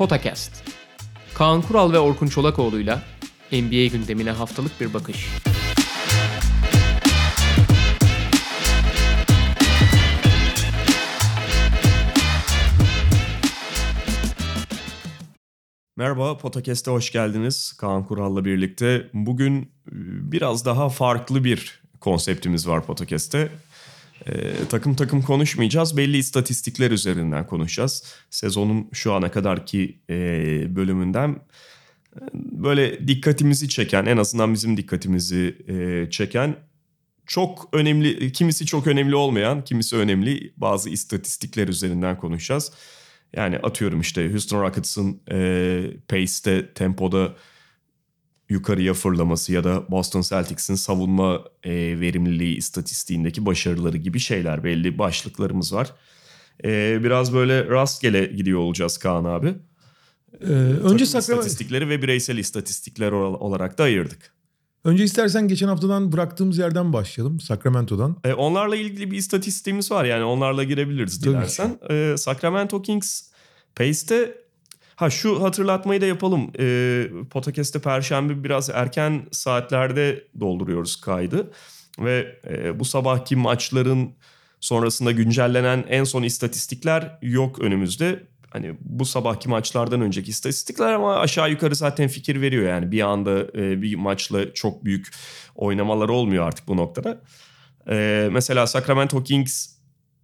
Potakast. Kaan Kural ve Orkun Çolakoğlu'yla NBA gündemine haftalık bir bakış. Merhaba, Potakest'e hoş geldiniz. Kaan Kural'la birlikte. Bugün e, biraz daha farklı bir konseptimiz var Potakest'te. Ee, takım takım konuşmayacağız. Belli istatistikler üzerinden konuşacağız. Sezonun şu ana kadarki e, bölümünden e, böyle dikkatimizi çeken, en azından bizim dikkatimizi e, çeken çok önemli, kimisi çok önemli olmayan, kimisi önemli bazı istatistikler üzerinden konuşacağız. Yani atıyorum işte Houston Rockets'ın e, pace'te, tempoda yukarıya fırlaması ya da Boston Celtics'in savunma e, verimliliği istatistiğindeki başarıları gibi şeyler belli başlıklarımız var. E, biraz böyle rastgele gidiyor olacağız Kaan abi. Ee, önce Sacramento... istatistikleri ve bireysel istatistikler olarak da ayırdık. Önce istersen geçen haftadan bıraktığımız yerden başlayalım. Sacramento'dan. E, onlarla ilgili bir istatistiğimiz var yani onlarla girebiliriz Tabii dilersen. E, Sacramento Kings Pace'te ha şu hatırlatmayı da yapalım. E, Podcast'te Perşembe biraz erken saatlerde dolduruyoruz kaydı. Ve e, bu sabahki maçların sonrasında güncellenen en son istatistikler yok önümüzde. Hani bu sabahki maçlardan önceki istatistikler ama aşağı yukarı zaten fikir veriyor yani bir anda e, bir maçla çok büyük oynamalar olmuyor artık bu noktada. E, mesela Sacramento Kings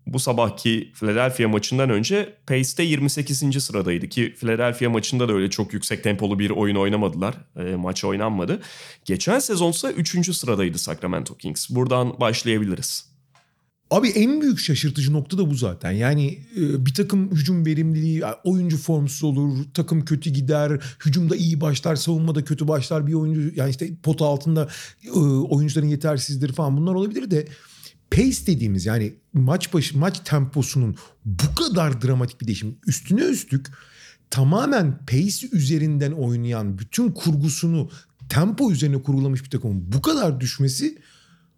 bu sabahki Philadelphia maçından önce Pace'te 28. sıradaydı ki Philadelphia maçında da öyle çok yüksek tempolu bir oyun oynamadılar. E, maç oynanmadı. Geçen sezonsa 3. sıradaydı Sacramento Kings. Buradan başlayabiliriz. Abi en büyük şaşırtıcı nokta da bu zaten. Yani e, bir takım hücum verimliliği, oyuncu formsuz olur, takım kötü gider, hücumda iyi başlar, savunmada kötü başlar bir oyuncu. Yani işte pot altında e, oyuncuların yetersizdir falan bunlar olabilir de pace dediğimiz yani maç başı maç temposunun bu kadar dramatik bir değişim üstüne üstlük tamamen pace üzerinden oynayan bütün kurgusunu tempo üzerine kurgulamış bir takımın bu kadar düşmesi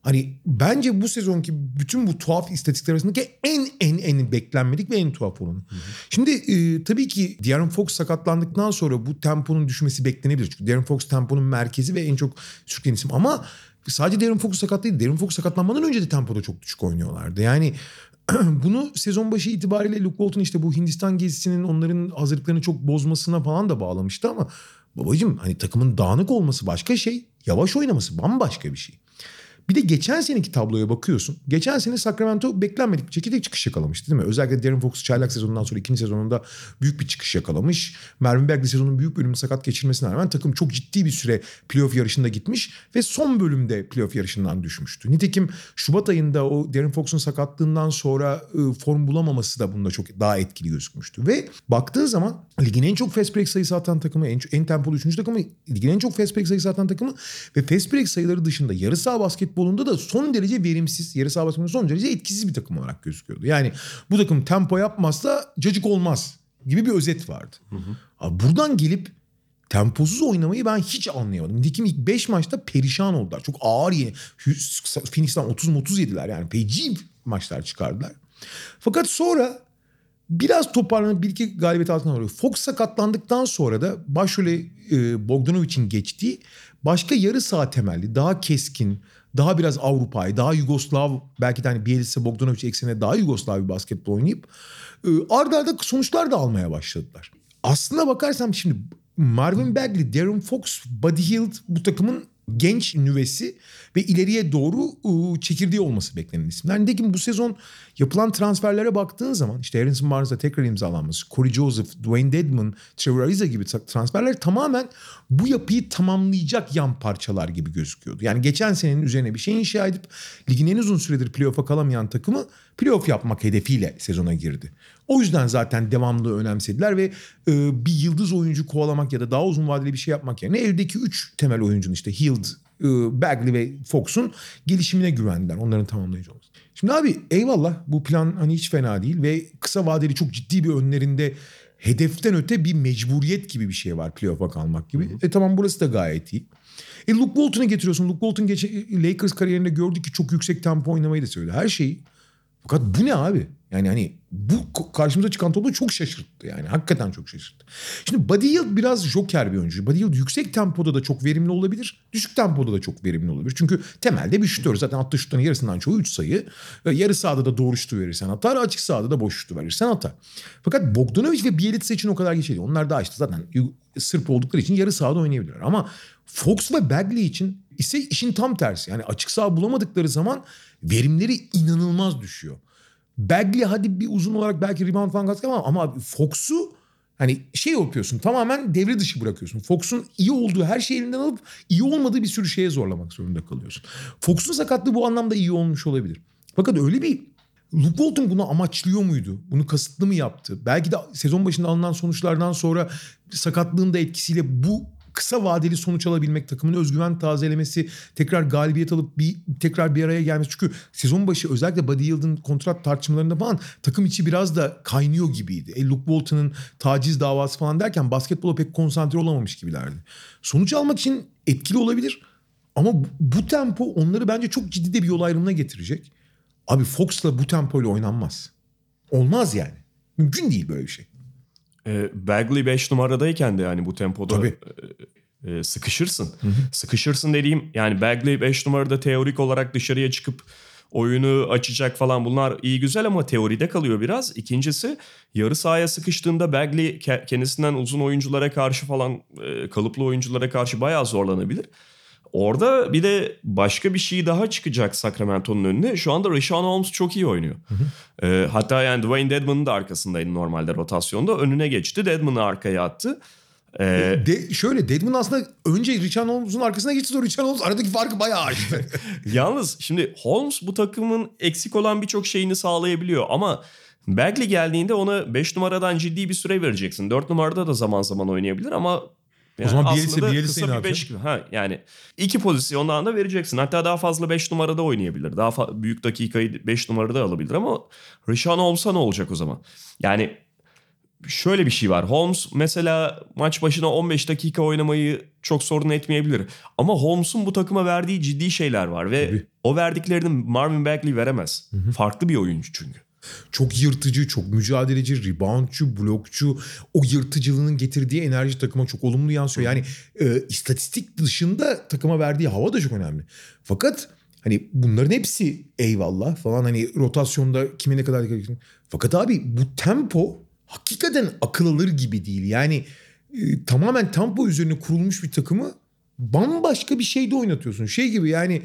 hani bence bu sezonki bütün bu tuhaf istatistikler arasındaki en en en beklenmedik ve en tuhaf olanı. Hı hı. Şimdi e, tabii ki De'Aaron Fox sakatlandıktan sonra bu temponun düşmesi beklenebilir. Çünkü De'Aaron Fox temponun merkezi ve en çok sürükleyen isim ama sadece De'Aaron Fox sakat değil. De'Aaron Fox sakatlanmadan önce de tempoda çok düşük oynuyorlardı. Yani bunu sezon başı itibariyle Luke Walton işte bu Hindistan gezisinin onların hazırlıklarını çok bozmasına falan da bağlamıştı ama babacım hani takımın dağınık olması başka şey, yavaş oynaması bambaşka bir şey. Bir de geçen seneki tabloya bakıyorsun. Geçen sene Sacramento beklenmedik bir şekilde çıkış yakalamıştı değil mi? Özellikle Darren Fox çaylak sezonundan sonra ikinci sezonunda büyük bir çıkış yakalamış. Marvin Bagley sezonun büyük bölümünü sakat geçirmesine rağmen takım çok ciddi bir süre playoff yarışında gitmiş ve son bölümde playoff yarışından düşmüştü. Nitekim Şubat ayında o Darren Fox'un sakatlığından sonra ıı, form bulamaması da bunda çok daha etkili gözükmüştü. Ve baktığı zaman ligin en çok fast break sayısı atan takımı, en, en tempolu üçüncü takımı, ligin en çok fast break sayısı atan takımı ve fast break sayıları dışında yarı saha basketbolunda da son derece verimsiz, yarı saha basketbolunda son derece etkisiz bir takım olarak gözüküyordu. Yani bu takım tempo yapmazsa cacık olmaz gibi bir özet vardı. Hı hı. Abi buradan gelip temposuz oynamayı ben hiç anlayamadım. Nitekim ilk 5 maçta perişan oldular. Çok ağır yeni. Phoenix'ten 30-30 yediler yani. Feci maçlar çıkardılar. Fakat sonra biraz toparlanıp bir iki galibiyet altına alıyor. Fox sakatlandıktan sonra da başrolü e, Bogdanovic'in geçtiği başka yarı saha temelli, daha keskin, daha biraz Avrupa'yı, daha Yugoslav belki de hani Bielitsa Bogdanovic eksenine daha Yugoslav bir basketbol oynayıp e, arda arda sonuçlar da almaya başladılar. Aslına bakarsam şimdi Marvin Bagley, Darren Fox, Buddy Hield bu takımın genç nüvesi ve ileriye doğru çekirdeği olması beklenen isimler. Nitekim bu sezon yapılan transferlere baktığın zaman işte Harrison Barnes'a tekrar imzalanması, Corey Joseph, Dwayne Dedman, Trevor Ariza gibi transferler tamamen bu yapıyı tamamlayacak yan parçalar gibi gözüküyordu. Yani geçen senenin üzerine bir şey inşa edip ligin en uzun süredir playoff'a kalamayan takımı playoff yapmak hedefiyle sezona girdi. O yüzden zaten devamlı önemsediler ve e, bir yıldız oyuncu kovalamak ya da daha uzun vadeli bir şey yapmak yerine eldeki üç temel oyuncunun işte Hield, e, Bagley ve Fox'un gelişimine güvendiler. Onların tamamlayıcı olması. Şimdi abi eyvallah bu plan hani hiç fena değil ve kısa vadeli çok ciddi bir önlerinde hedeften öte bir mecburiyet gibi bir şey var playoff'a kalmak gibi. Hı hı. E tamam burası da gayet iyi. E Luke Walton'u getiriyorsun. Luke Walton geçen Lakers kariyerinde gördük ki çok yüksek tempo oynamayı da söyledi. Her şeyi Fakat bu ne abi? Yani hani bu karşımıza çıkan tablo çok şaşırttı yani. Hakikaten çok şaşırttı. Şimdi Buddy Hield biraz joker bir oyuncu. Buddy Hield yüksek tempoda da çok verimli olabilir. Düşük tempoda da çok verimli olabilir. Çünkü temelde bir şutör. Zaten attığı şutların yarısından çoğu 3 sayı. Yarı sahada da doğru şutu verirsen atar. Açık sahada da boş şutu verirsen atar. Fakat Bogdanovic ve Bielitsa için o kadar geç değil. Onlar daha işte zaten Sırp oldukları için yarı sahada oynayabilirler. Ama Fox ve Bagley için ise işin tam tersi. Yani açık saha bulamadıkları zaman verimleri inanılmaz düşüyor. Bagley hadi bir uzun olarak belki rebound falan katkı ama ama Fox'u hani şey yapıyorsun tamamen devre dışı bırakıyorsun. Fox'un iyi olduğu her şeyi elinden alıp iyi olmadığı bir sürü şeye zorlamak zorunda kalıyorsun. Fox'un sakatlığı bu anlamda iyi olmuş olabilir. Fakat öyle bir Luke Walton bunu amaçlıyor muydu? Bunu kasıtlı mı yaptı? Belki de sezon başında alınan sonuçlardan sonra sakatlığın da etkisiyle bu kısa vadeli sonuç alabilmek, takımın özgüven tazelemesi, tekrar galibiyet alıp bir tekrar bir araya gelmesi. Çünkü sezon başı özellikle Buddy Yield'ın kontrat tartışmalarında falan takım içi biraz da kaynıyor gibiydi. E, Luke Walton'ın taciz davası falan derken basketbola pek konsantre olamamış gibilerdi. Sonuç almak için etkili olabilir ama bu tempo onları bence çok ciddi de bir yol ayrımına getirecek. Abi Fox'la bu tempoyla oynanmaz. Olmaz yani. Mümkün değil böyle bir şey. E, Bagley 5 numaradayken de yani bu tempoda Tabii. e, e, sıkışırsın. Hı hı. Sıkışırsın dediğim yani Bagley 5 numarada teorik olarak dışarıya çıkıp oyunu açacak falan bunlar iyi güzel ama teoride kalıyor biraz. İkincisi yarı sahaya sıkıştığında Bagley kendisinden uzun oyunculara karşı falan e, kalıplı oyunculara karşı bayağı zorlanabilir. Orada bir de başka bir şey daha çıkacak Sacramento'nun önüne. Şu anda Rashawn Holmes çok iyi oynuyor. Hı hı. Ee, hatta yani Dwayne Dedman'ın da arkasındaydı normalde rotasyonda. Önüne geçti. Dedman'ı arkaya attı. Ee, de, şöyle Dedman aslında önce Richard Holmes'un arkasına geçti sonra Richard Holmes aradaki farkı bayağı açtı. Yalnız şimdi Holmes bu takımın eksik olan birçok şeyini sağlayabiliyor ama Bagley geldiğinde ona 5 numaradan ciddi bir süre vereceksin. 4 numarada da zaman zaman oynayabilir ama yani o zaman Bielitsa Bielitsa'yı ne beş, ha, Yani iki pozisyondan da vereceksin. Hatta daha fazla 5 numarada oynayabilir. Daha fa- büyük dakikayı 5 numarada alabilir ama Rishon olsa ne olacak o zaman? Yani şöyle bir şey var. Holmes mesela maç başına 15 dakika oynamayı çok sorun etmeyebilir. Ama Holmes'un bu takıma verdiği ciddi şeyler var ve Tabii. o verdiklerini Marvin Bagley veremez. Hı hı. Farklı bir oyuncu çünkü. Çok yırtıcı, çok mücadeleci, reboundçu, blokçu. O yırtıcılığının getirdiği enerji takıma çok olumlu yansıyor. Yani e, istatistik dışında takıma verdiği hava da çok önemli. Fakat hani bunların hepsi eyvallah falan hani rotasyonda kime ne kadar dikkat edin. Fakat abi bu tempo hakikaten akıl alır gibi değil. Yani e, tamamen tempo üzerine kurulmuş bir takımı bambaşka bir şeyde oynatıyorsun. Şey gibi yani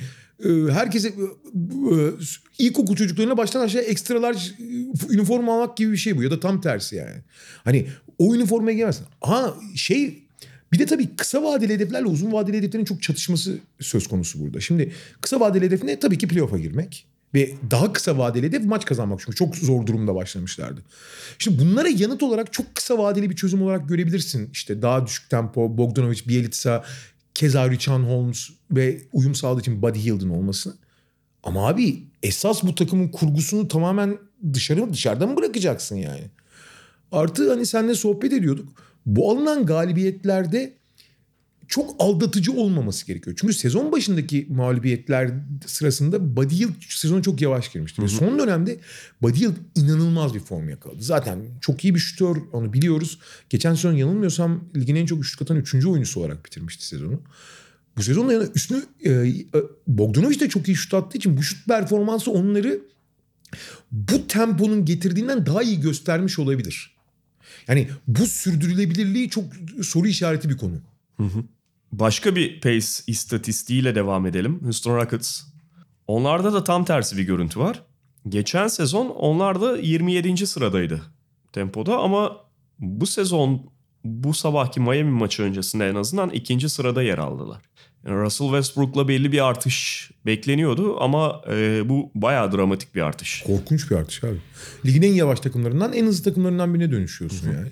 herkese e, e, ilkokul çocuklarına baştan aşağı ekstralar üniforma almak gibi bir şey bu ya da tam tersi yani. Hani o üniformaya gelmezsin. Ha şey bir de tabii kısa vadeli hedeflerle uzun vadeli hedeflerin çok çatışması söz konusu burada. Şimdi kısa vadeli hedef ne? Tabii ki playoff'a girmek. Ve daha kısa vadeli hedef maç kazanmak çünkü çok zor durumda başlamışlardı. Şimdi bunlara yanıt olarak çok kısa vadeli bir çözüm olarak görebilirsin. İşte daha düşük tempo, Bogdanovic, Bielitsa, keza Richan Holmes ve uyum sağladığı için Buddy Hield'ın olması. Ama abi esas bu takımın kurgusunu tamamen dışarı dışarıdan mı bırakacaksın yani? Artı hani seninle sohbet ediyorduk. Bu alınan galibiyetlerde çok aldatıcı olmaması gerekiyor. Çünkü sezon başındaki mağlubiyetler sırasında Buddy Hield sezona çok yavaş girmişti. Hı hı. Ve son dönemde Buddy Hield inanılmaz bir form yakaladı. Zaten çok iyi bir şutör onu biliyoruz. Geçen sezon yanılmıyorsam ligin en çok şut atan 3. oyuncusu olarak bitirmişti sezonu. Bu sezonda yani üstüne e, e, Bogdanovic de çok iyi şut attığı için bu şut performansı onları bu temponun getirdiğinden daha iyi göstermiş olabilir. Yani bu sürdürülebilirliği çok soru işareti bir konu. Hı hı. Başka bir pace istatistiğiyle devam edelim. Houston Rockets. Onlarda da tam tersi bir görüntü var. Geçen sezon onlar da 27. sıradaydı tempoda ama bu sezon bu sabahki Miami maçı öncesinde en azından ikinci sırada yer aldılar. Yani Russell Westbrook'la belli bir artış bekleniyordu ama e, bu bayağı dramatik bir artış. Korkunç bir artış abi. Ligin en yavaş takımlarından en hızlı takımlarından birine dönüşüyorsun Hı-hı. yani.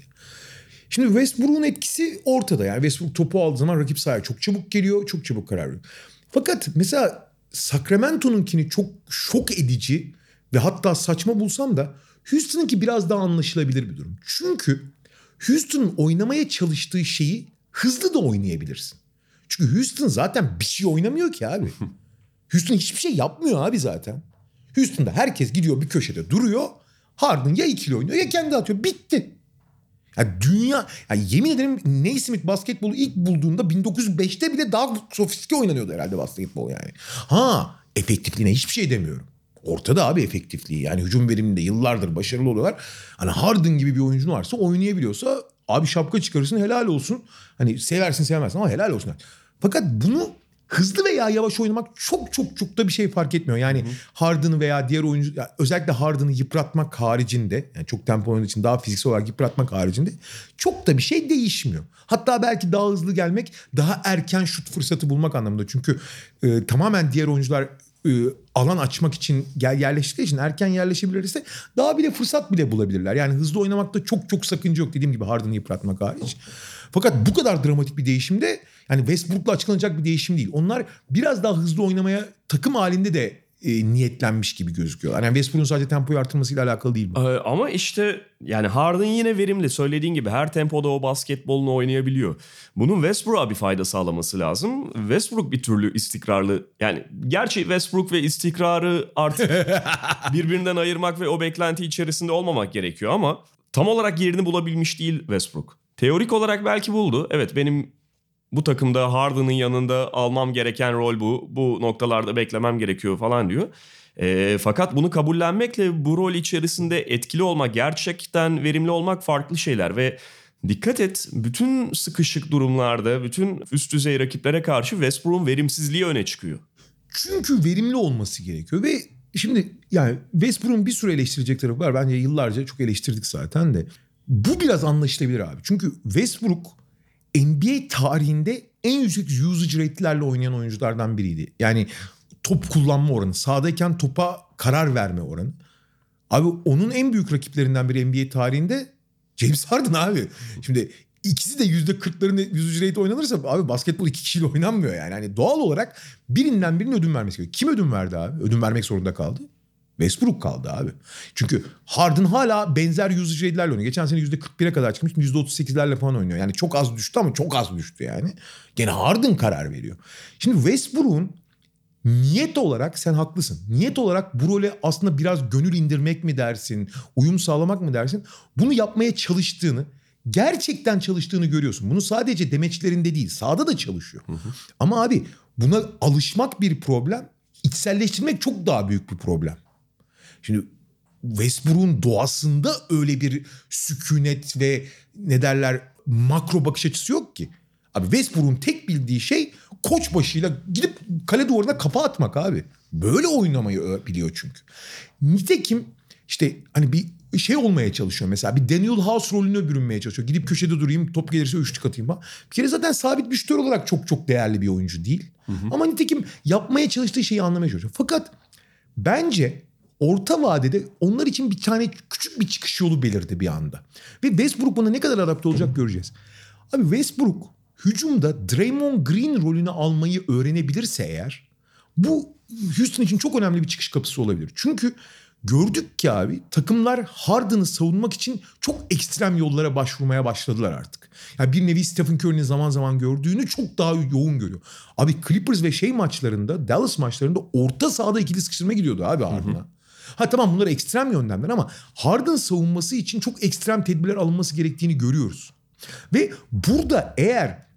Şimdi Westbrook'un etkisi ortada. Yani Westbrook topu aldığı zaman rakip sahaya çok çabuk geliyor, çok çabuk karar veriyor. Fakat mesela Sacramento'nunkini çok şok edici ve hatta saçma bulsam da Houston'ınki biraz daha anlaşılabilir bir durum. Çünkü Houston'ın oynamaya çalıştığı şeyi hızlı da oynayabilirsin. Çünkü Houston zaten bir şey oynamıyor ki abi. Houston hiçbir şey yapmıyor abi zaten. Houston'da herkes gidiyor bir köşede duruyor. Harden ya ikili oynuyor ya kendi atıyor. Bitti. Ya dünya ya yemin ederim Naismith basketbolu ilk bulduğunda 1905'te bile daha sofistike oynanıyordu herhalde basketbol yani. Ha efektifliğine hiçbir şey demiyorum. Ortada abi efektifliği. Yani hücum veriminde yıllardır başarılı oluyorlar. Hani Harden gibi bir oyuncun varsa oynayabiliyorsa abi şapka çıkarırsın helal olsun. Hani seversin sevmezsin ama helal olsun. Fakat bunu hızlı veya yavaş oynamak çok çok çok da bir şey fark etmiyor. Yani Harden'ı veya diğer oyuncu ya özellikle Harden'ı yıpratmak haricinde yani çok tempo oynadığı için daha fiziksel olarak yıpratmak haricinde çok da bir şey değişmiyor. Hatta belki daha hızlı gelmek, daha erken şut fırsatı bulmak anlamında. Çünkü e, tamamen diğer oyuncular alan açmak için yerleştiği için erken yerleşebilirse daha bile fırsat bile bulabilirler. Yani hızlı oynamakta çok çok sakınca yok dediğim gibi Harden'ı yıpratmak hariç. Fakat bu kadar dramatik bir değişimde yani Westbrook'la açıklanacak bir değişim değil. Onlar biraz daha hızlı oynamaya takım halinde de e, niyetlenmiş gibi gözüküyor. Yani Westbrook'un sadece tempoyu artırmasıyla alakalı değil bu. Ee, ama işte yani Harden yine verimli. Söylediğin gibi her tempoda o basketbolunu oynayabiliyor. Bunun Westbrook'a bir fayda sağlaması lazım. Westbrook bir türlü istikrarlı. Yani gerçi Westbrook ve istikrarı artık birbirinden ayırmak ve o beklenti içerisinde olmamak gerekiyor ama tam olarak yerini bulabilmiş değil Westbrook. Teorik olarak belki buldu. Evet benim bu takımda Harden'ın yanında almam gereken rol bu. Bu noktalarda beklemem gerekiyor falan diyor. E, fakat bunu kabullenmekle bu rol içerisinde etkili olmak, gerçekten verimli olmak farklı şeyler ve dikkat et bütün sıkışık durumlarda, bütün üst düzey rakiplere karşı Westbrook'un verimsizliği öne çıkıyor. Çünkü verimli olması gerekiyor ve şimdi yani Westbrook'un bir sürü eleştirecek tarafı var. Bence yıllarca çok eleştirdik zaten de. Bu biraz anlaşılabilir abi. Çünkü Westbrook NBA tarihinde en yüksek usage rate'lerle oynayan oyunculardan biriydi. Yani top kullanma oranı, sahadayken topa karar verme oranı. Abi onun en büyük rakiplerinden biri NBA tarihinde James Harden abi. Şimdi ikisi de yüzde kırkların usage rate oynanırsa abi basketbol iki kişiyle oynanmıyor yani. yani. Doğal olarak birinden birinin ödün vermesi gerekiyor. Kim ödün verdi abi? Ödün vermek zorunda kaldı. Westbrook kaldı abi. Çünkü Harden hala benzer usage rate'lerle oynuyor. Geçen sene %41'e kadar çıkmış. %38'lerle falan oynuyor. Yani çok az düştü ama çok az düştü yani. Gene Harden karar veriyor. Şimdi Westbrook'un niyet olarak sen haklısın. Niyet olarak bu role aslında biraz gönül indirmek mi dersin? Uyum sağlamak mı dersin? Bunu yapmaya çalıştığını gerçekten çalıştığını görüyorsun. Bunu sadece demeçlerinde değil sahada da çalışıyor. Hı hı. Ama abi buna alışmak bir problem. içselleştirmek çok daha büyük bir problem. Şimdi Westbrook'un doğasında öyle bir sükunet ve ne derler makro bakış açısı yok ki. Abi Westbrook'un tek bildiği şey koç başıyla gidip kale duvarına kafa atmak abi. Böyle oynamayı biliyor çünkü. Nitekim işte hani bir şey olmaya çalışıyor mesela. Bir Daniel House rolüne bürünmeye çalışıyor. Gidip köşede durayım top gelirse üçlük atayım falan. Bir kere zaten sabit bir şütör olarak çok çok değerli bir oyuncu değil. Hı hı. Ama nitekim yapmaya çalıştığı şeyi anlamaya çalışıyor. Fakat bence orta vadede onlar için bir tane küçük bir çıkış yolu belirdi bir anda. Ve Westbrook buna ne kadar adapte olacak göreceğiz. Abi Westbrook hücumda Draymond Green rolünü almayı öğrenebilirse eğer bu Houston için çok önemli bir çıkış kapısı olabilir. Çünkü gördük ki abi takımlar Harden'ı savunmak için çok ekstrem yollara başvurmaya başladılar artık. Yani bir nevi Stephen Curry'nin zaman zaman gördüğünü çok daha yoğun görüyor. Abi Clippers ve şey maçlarında Dallas maçlarında orta sahada ikili sıkıştırma gidiyordu abi Harden'a. Ha tamam bunlar ekstrem yöntemler ama Harden savunması için çok ekstrem tedbirler alınması gerektiğini görüyoruz. Ve burada eğer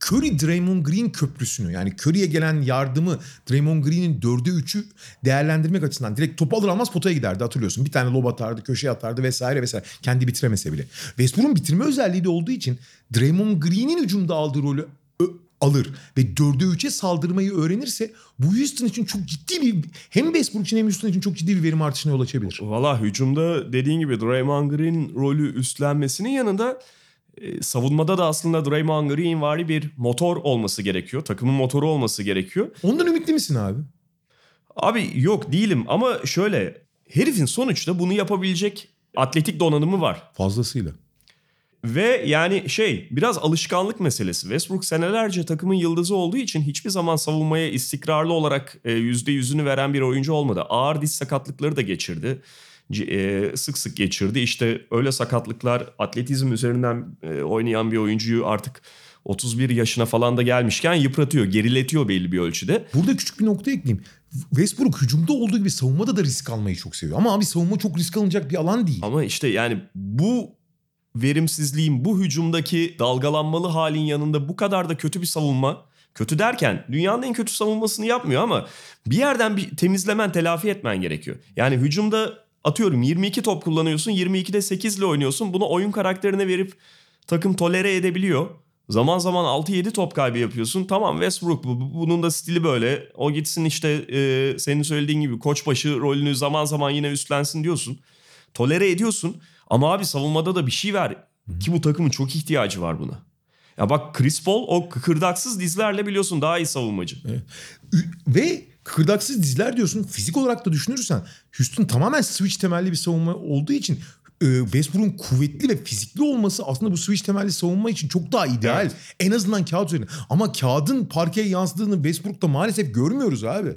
Curry Draymond Green köprüsünü yani Curry'e gelen yardımı Draymond Green'in dörde üçü değerlendirmek açısından direkt topu alır almaz potaya giderdi hatırlıyorsun. Bir tane lob atardı, köşeye atardı vesaire vesaire. Kendi bitiremese bile. Westbrook'un bitirme özelliği de olduğu için Draymond Green'in hücumda aldığı rolü alır ve dörde üçe saldırmayı öğrenirse bu Houston için çok ciddi bir hem Westbrook için hem Houston için çok ciddi bir verim artışına yol açabilir. Valla hücumda dediğin gibi Draymond Green rolü üstlenmesinin yanında e, savunmada da aslında Draymond Green vari bir motor olması gerekiyor. Takımın motoru olması gerekiyor. Ondan ümitli misin abi? Abi yok değilim ama şöyle herifin sonuçta bunu yapabilecek atletik donanımı var. Fazlasıyla. Ve yani şey biraz alışkanlık meselesi. Westbrook senelerce takımın yıldızı olduğu için hiçbir zaman savunmaya istikrarlı olarak yüzde yüzünü veren bir oyuncu olmadı. Ağır diz sakatlıkları da geçirdi. E, sık sık geçirdi. İşte öyle sakatlıklar atletizm üzerinden e, oynayan bir oyuncuyu artık 31 yaşına falan da gelmişken yıpratıyor, geriletiyor belli bir ölçüde. Burada küçük bir nokta ekleyeyim. Westbrook hücumda olduğu gibi savunmada da risk almayı çok seviyor. Ama abi savunma çok risk alınacak bir alan değil. Ama işte yani bu verimsizliğin, bu hücumdaki dalgalanmalı halin yanında bu kadar da kötü bir savunma, kötü derken dünyanın en kötü savunmasını yapmıyor ama bir yerden bir temizlemen, telafi etmen gerekiyor. Yani hücumda atıyorum 22 top kullanıyorsun, 22'de 8 ile oynuyorsun. Bunu oyun karakterine verip takım tolere edebiliyor. Zaman zaman 6-7 top kaybı yapıyorsun. Tamam Westbrook bu. Bunun da stili böyle. O gitsin işte e, senin söylediğin gibi koçbaşı rolünü zaman zaman yine üstlensin diyorsun. Tolere ediyorsun. Ama abi savunmada da bir şey ver. Ki bu takımın çok ihtiyacı var buna. Ya bak Chris Paul o kıkırdaksız dizlerle biliyorsun daha iyi savunmacı. Ü- Ve kıkırdaksız dizler diyorsun. Fizik olarak da düşünürsen Houston tamamen switch temelli bir savunma olduğu için e, Westbrook'un kuvvetli ve fizikli olması aslında bu switch temelli savunma için çok daha ideal. Evet. En azından kağıt üzerinde. Ama kağıdın parkeye yansıdığını Westbrook'ta maalesef görmüyoruz abi.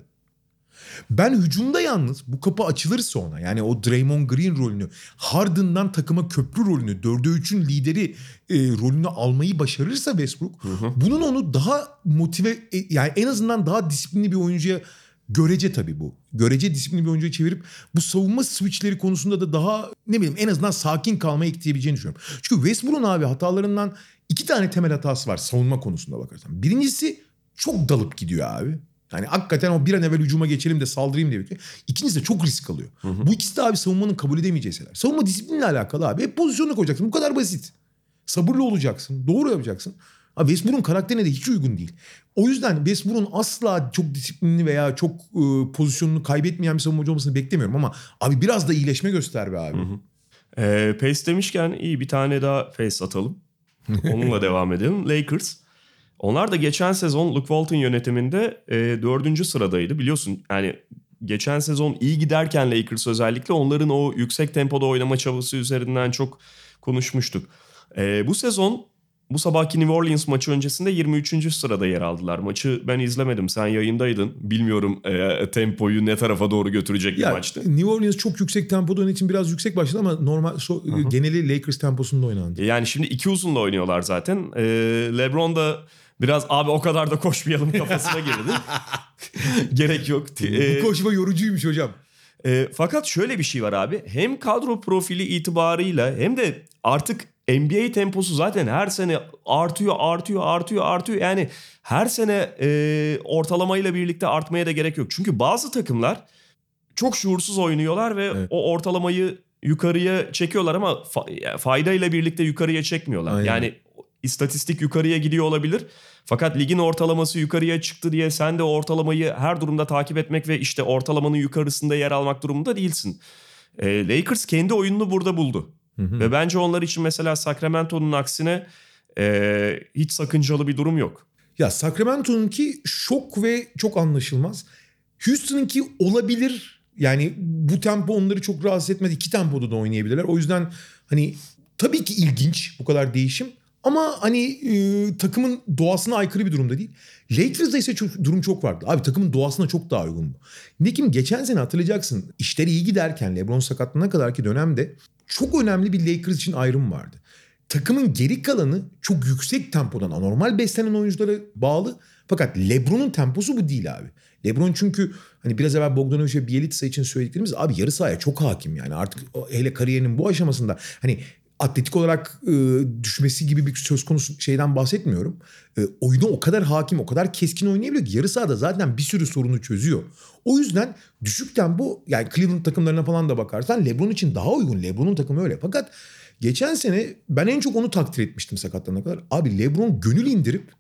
Ben hücumda yalnız bu kapı açılırsa ona yani o Draymond Green rolünü Harden'dan takıma köprü rolünü 4'e 3'ün lideri e, rolünü almayı başarırsa Westbrook bunun onu daha motive e, yani en azından daha disiplinli bir oyuncuya görece tabii bu. Görece disiplinli bir oyuncuya çevirip bu savunma switchleri konusunda da daha ne bileyim en azından sakin kalmayı ekleyebileceğini düşünüyorum. Çünkü Westbrook'un abi hatalarından iki tane temel hatası var savunma konusunda bakarsan. Birincisi çok dalıp gidiyor abi. Yani hakikaten o bir an evvel hücuma geçelim de saldırayım diye bekliyor. İkincisi de çok risk alıyor. Bu ikisi de abi savunmanın kabul edemeyeceği şeyler. Savunma disiplinle alakalı abi. Hep pozisyonuna koyacaksın. Bu kadar basit. Sabırlı olacaksın. Doğru yapacaksın. Abi Westbrook'un karakterine de hiç uygun değil. O yüzden Westbrook'un asla çok disiplinli veya çok e, pozisyonunu kaybetmeyen bir savunmacı olmasını beklemiyorum ama abi biraz da iyileşme göster be abi. Ee, Pace demişken iyi bir tane daha Pace atalım. Onunla devam edelim. Lakers. Onlar da geçen sezon Luke Walton yönetiminde e, dördüncü sıradaydı. Biliyorsun yani geçen sezon iyi giderken Lakers özellikle onların o yüksek tempoda oynama çabası üzerinden çok konuşmuştuk. E, bu sezon bu sabahki New Orleans maçı öncesinde 23. sırada yer aldılar. Maçı ben izlemedim. Sen yayındaydın. Bilmiyorum e, tempoyu ne tarafa doğru götürecek bir Ya, maçtı. New Orleans çok yüksek tempoda oynadığı için biraz yüksek başladı ama normal so- geneli Lakers temposunda oynandı. Yani şimdi iki uzunla oynuyorlar zaten. Ee, LeBron da biraz abi o kadar da koşmayalım kafasına girdi. Gerek yok. Bu koşma yorucuymuş hocam. e, fakat şöyle bir şey var abi. Hem kadro profili itibarıyla hem de artık NBA temposu zaten her sene artıyor, artıyor, artıyor, artıyor. Yani her sene e, ortalamayla birlikte artmaya da gerek yok. Çünkü bazı takımlar çok şuursuz oynuyorlar ve Evet. o ortalamayı yukarıya çekiyorlar ama fa- faydayla birlikte yukarıya çekmiyorlar. Aynen. Yani istatistik yukarıya gidiyor olabilir. Fakat ligin ortalaması yukarıya çıktı diye sen de ortalamayı her durumda takip etmek ve işte ortalamanın yukarısında yer almak durumunda değilsin. Ee, Lakers kendi oyununu burada buldu. Ve bence onlar için mesela Sacramento'nun aksine e, hiç sakıncalı bir durum yok. Ya Sacramento'nunki şok ve çok anlaşılmaz. Houston'ınki olabilir. Yani bu tempo onları çok rahatsız etmez. İki tempoda da oynayabilirler. O yüzden hani tabii ki ilginç bu kadar değişim. Ama hani e, takımın doğasına aykırı bir durumda değil. Lakers'da ise çok, durum çok farklı. Abi takımın doğasına çok daha uygun bu. Nekim geçen sene hatırlayacaksın. işleri iyi giderken LeBron sakatlanana kadarki dönemde çok önemli bir Lakers için ayrım vardı. Takımın geri kalanı çok yüksek tempodan anormal beslenen oyunculara bağlı. Fakat LeBron'un temposu bu değil abi. LeBron çünkü hani biraz evvel Bogdanovic ve Bielitsa için söylediklerimiz abi yarı sahaya çok hakim yani artık hele kariyerinin bu aşamasında hani atletik olarak e, düşmesi gibi bir söz konusu şeyden bahsetmiyorum. E, oyuna o kadar hakim, o kadar keskin oynayabiliyor ki yarı sahada zaten bir sürü sorunu çözüyor. O yüzden düşük tempo yani Cleveland takımlarına falan da bakarsan LeBron için daha uygun. LeBron'un takımı öyle. Fakat geçen sene ben en çok onu takdir etmiştim sakatlanana kadar. Abi LeBron gönül indirip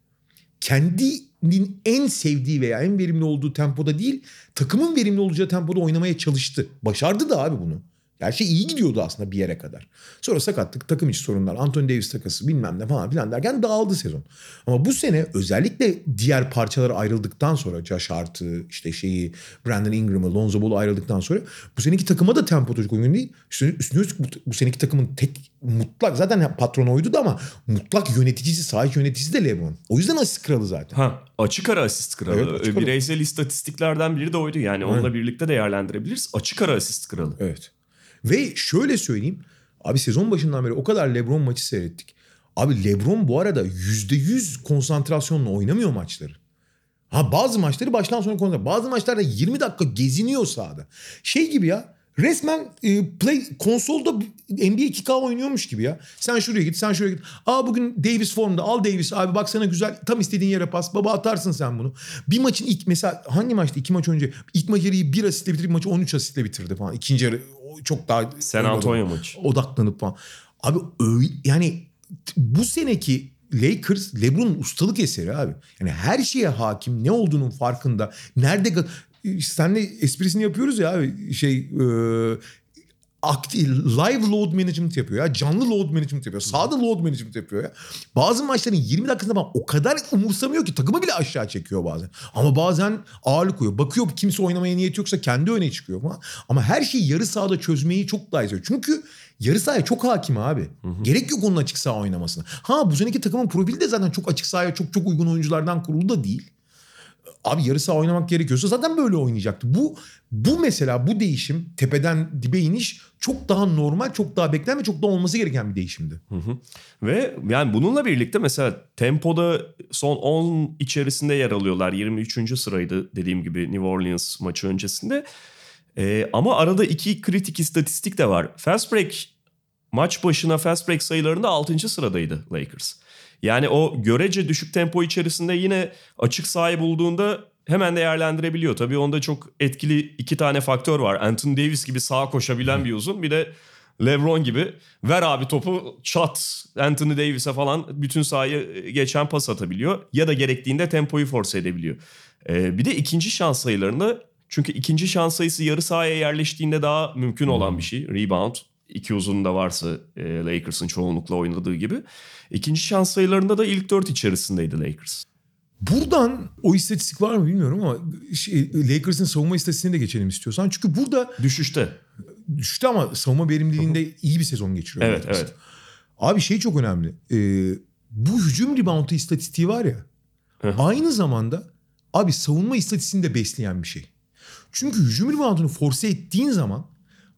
kendinin en sevdiği veya en verimli olduğu tempoda değil takımın verimli olacağı tempoda oynamaya çalıştı. Başardı da abi bunu. Her şey iyi gidiyordu aslında bir yere kadar. Sonra sakatlık, takım içi sorunlar, Anthony Davis takası bilmem ne falan filan derken dağıldı sezon. Ama bu sene özellikle diğer parçalar ayrıldıktan sonra Josh Hart'ı, işte şeyi Brandon Ingram'ı, Lonzo Ball'u ayrıldıktan sonra bu seneki takıma da tempo çocuk uygun değil. Üstüne, üstüne üstlük bu, bu seneki takımın tek mutlak zaten patron oydu da ama mutlak yöneticisi, sahiç yöneticisi de LeBron. O yüzden asist kralı zaten. Ha açık ara asist kralı. Evet, açık ara. Bireysel istatistiklerden biri de oydu. Yani onunla birlikte değerlendirebiliriz. Açık ara asist kralı. Evet. Ve şöyle söyleyeyim. Abi sezon başından beri o kadar LeBron maçı seyrettik. Abi LeBron bu arada %100 konsantrasyonla oynamıyor maçları. Ha bazı maçları baştan sona konsantre. Bazı maçlarda 20 dakika geziniyor sahada. Şey gibi ya. Resmen e, play konsolda NBA 2K oynuyormuş gibi ya. Sen şuraya git, sen şuraya git. Aa bugün Davis formda. Al Davis abi bak sana güzel tam istediğin yere pas. Baba atarsın sen bunu. Bir maçın ilk mesela hangi maçta? iki maç önce. ilk maç yarıyı bir asistle bitirip maçı 13 asistle bitirdi falan. İkinci yarı çok daha San Antonio maçı. odaklanıp falan. Abi öyle yani bu seneki Lakers LeBron'un ustalık eseri abi. Yani her şeye hakim, ne olduğunun farkında. Nerede senle esprisini yapıyoruz ya abi şey e, aktif, live load management yapıyor ya. Canlı load management yapıyor. Sağda load management yapıyor ya. Bazı maçların 20 dakikasında falan o kadar umursamıyor ki takımı bile aşağı çekiyor bazen. Ama bazen ağırlık koyuyor. Bakıyor kimse oynamaya niyet yoksa kendi öne çıkıyor falan. Ama her şeyi yarı sahada çözmeyi çok daha istiyor. Çünkü yarı sahaya çok hakim abi. Gerek yok onun açık saha oynamasına. Ha bu seneki takımın profili de zaten çok açık sahaya çok çok uygun oyunculardan kurulu da değil. Abi yarı saha oynamak gerekiyorsa zaten böyle oynayacaktı. Bu bu mesela bu değişim tepeden dibe iniş çok daha normal, çok daha beklenen çok daha olması gereken bir değişimdi. Ve yani bununla birlikte mesela tempoda son 10 içerisinde yer alıyorlar. 23. sıraydı dediğim gibi New Orleans maçı öncesinde. Ee, ama arada iki kritik istatistik de var. Fast break maç başına fast break sayılarında 6. sıradaydı Lakers. Yani o görece düşük tempo içerisinde yine açık sahayı bulduğunda hemen değerlendirebiliyor. Tabii onda çok etkili iki tane faktör var. Anthony Davis gibi sağa koşabilen bir uzun bir de LeBron gibi ver abi topu çat Anthony Davis'e falan bütün sahayı geçen pas atabiliyor. Ya da gerektiğinde tempoyu force edebiliyor. Ee, bir de ikinci şans sayılarında çünkü ikinci şans sayısı yarı sahaya yerleştiğinde daha mümkün olan bir şey. Rebound iki uzun da varsa e, Lakers'ın çoğunlukla oynadığı gibi. İkinci şans sayılarında da ilk dört içerisindeydi Lakers. Buradan o istatistik var mı bilmiyorum ama şey, Lakers'ın savunma istatistiğine de geçelim istiyorsan. Çünkü burada Düşüşte. düştü ama savunma verimliliğinde iyi bir sezon geçiriyor. Evet Lakers. evet. Abi şey çok önemli. Ee, bu hücum reboundu istatistiği var ya. Hı. aynı zamanda abi savunma istatistiğini de besleyen bir şey. Çünkü hücum reboundunu force ettiğin zaman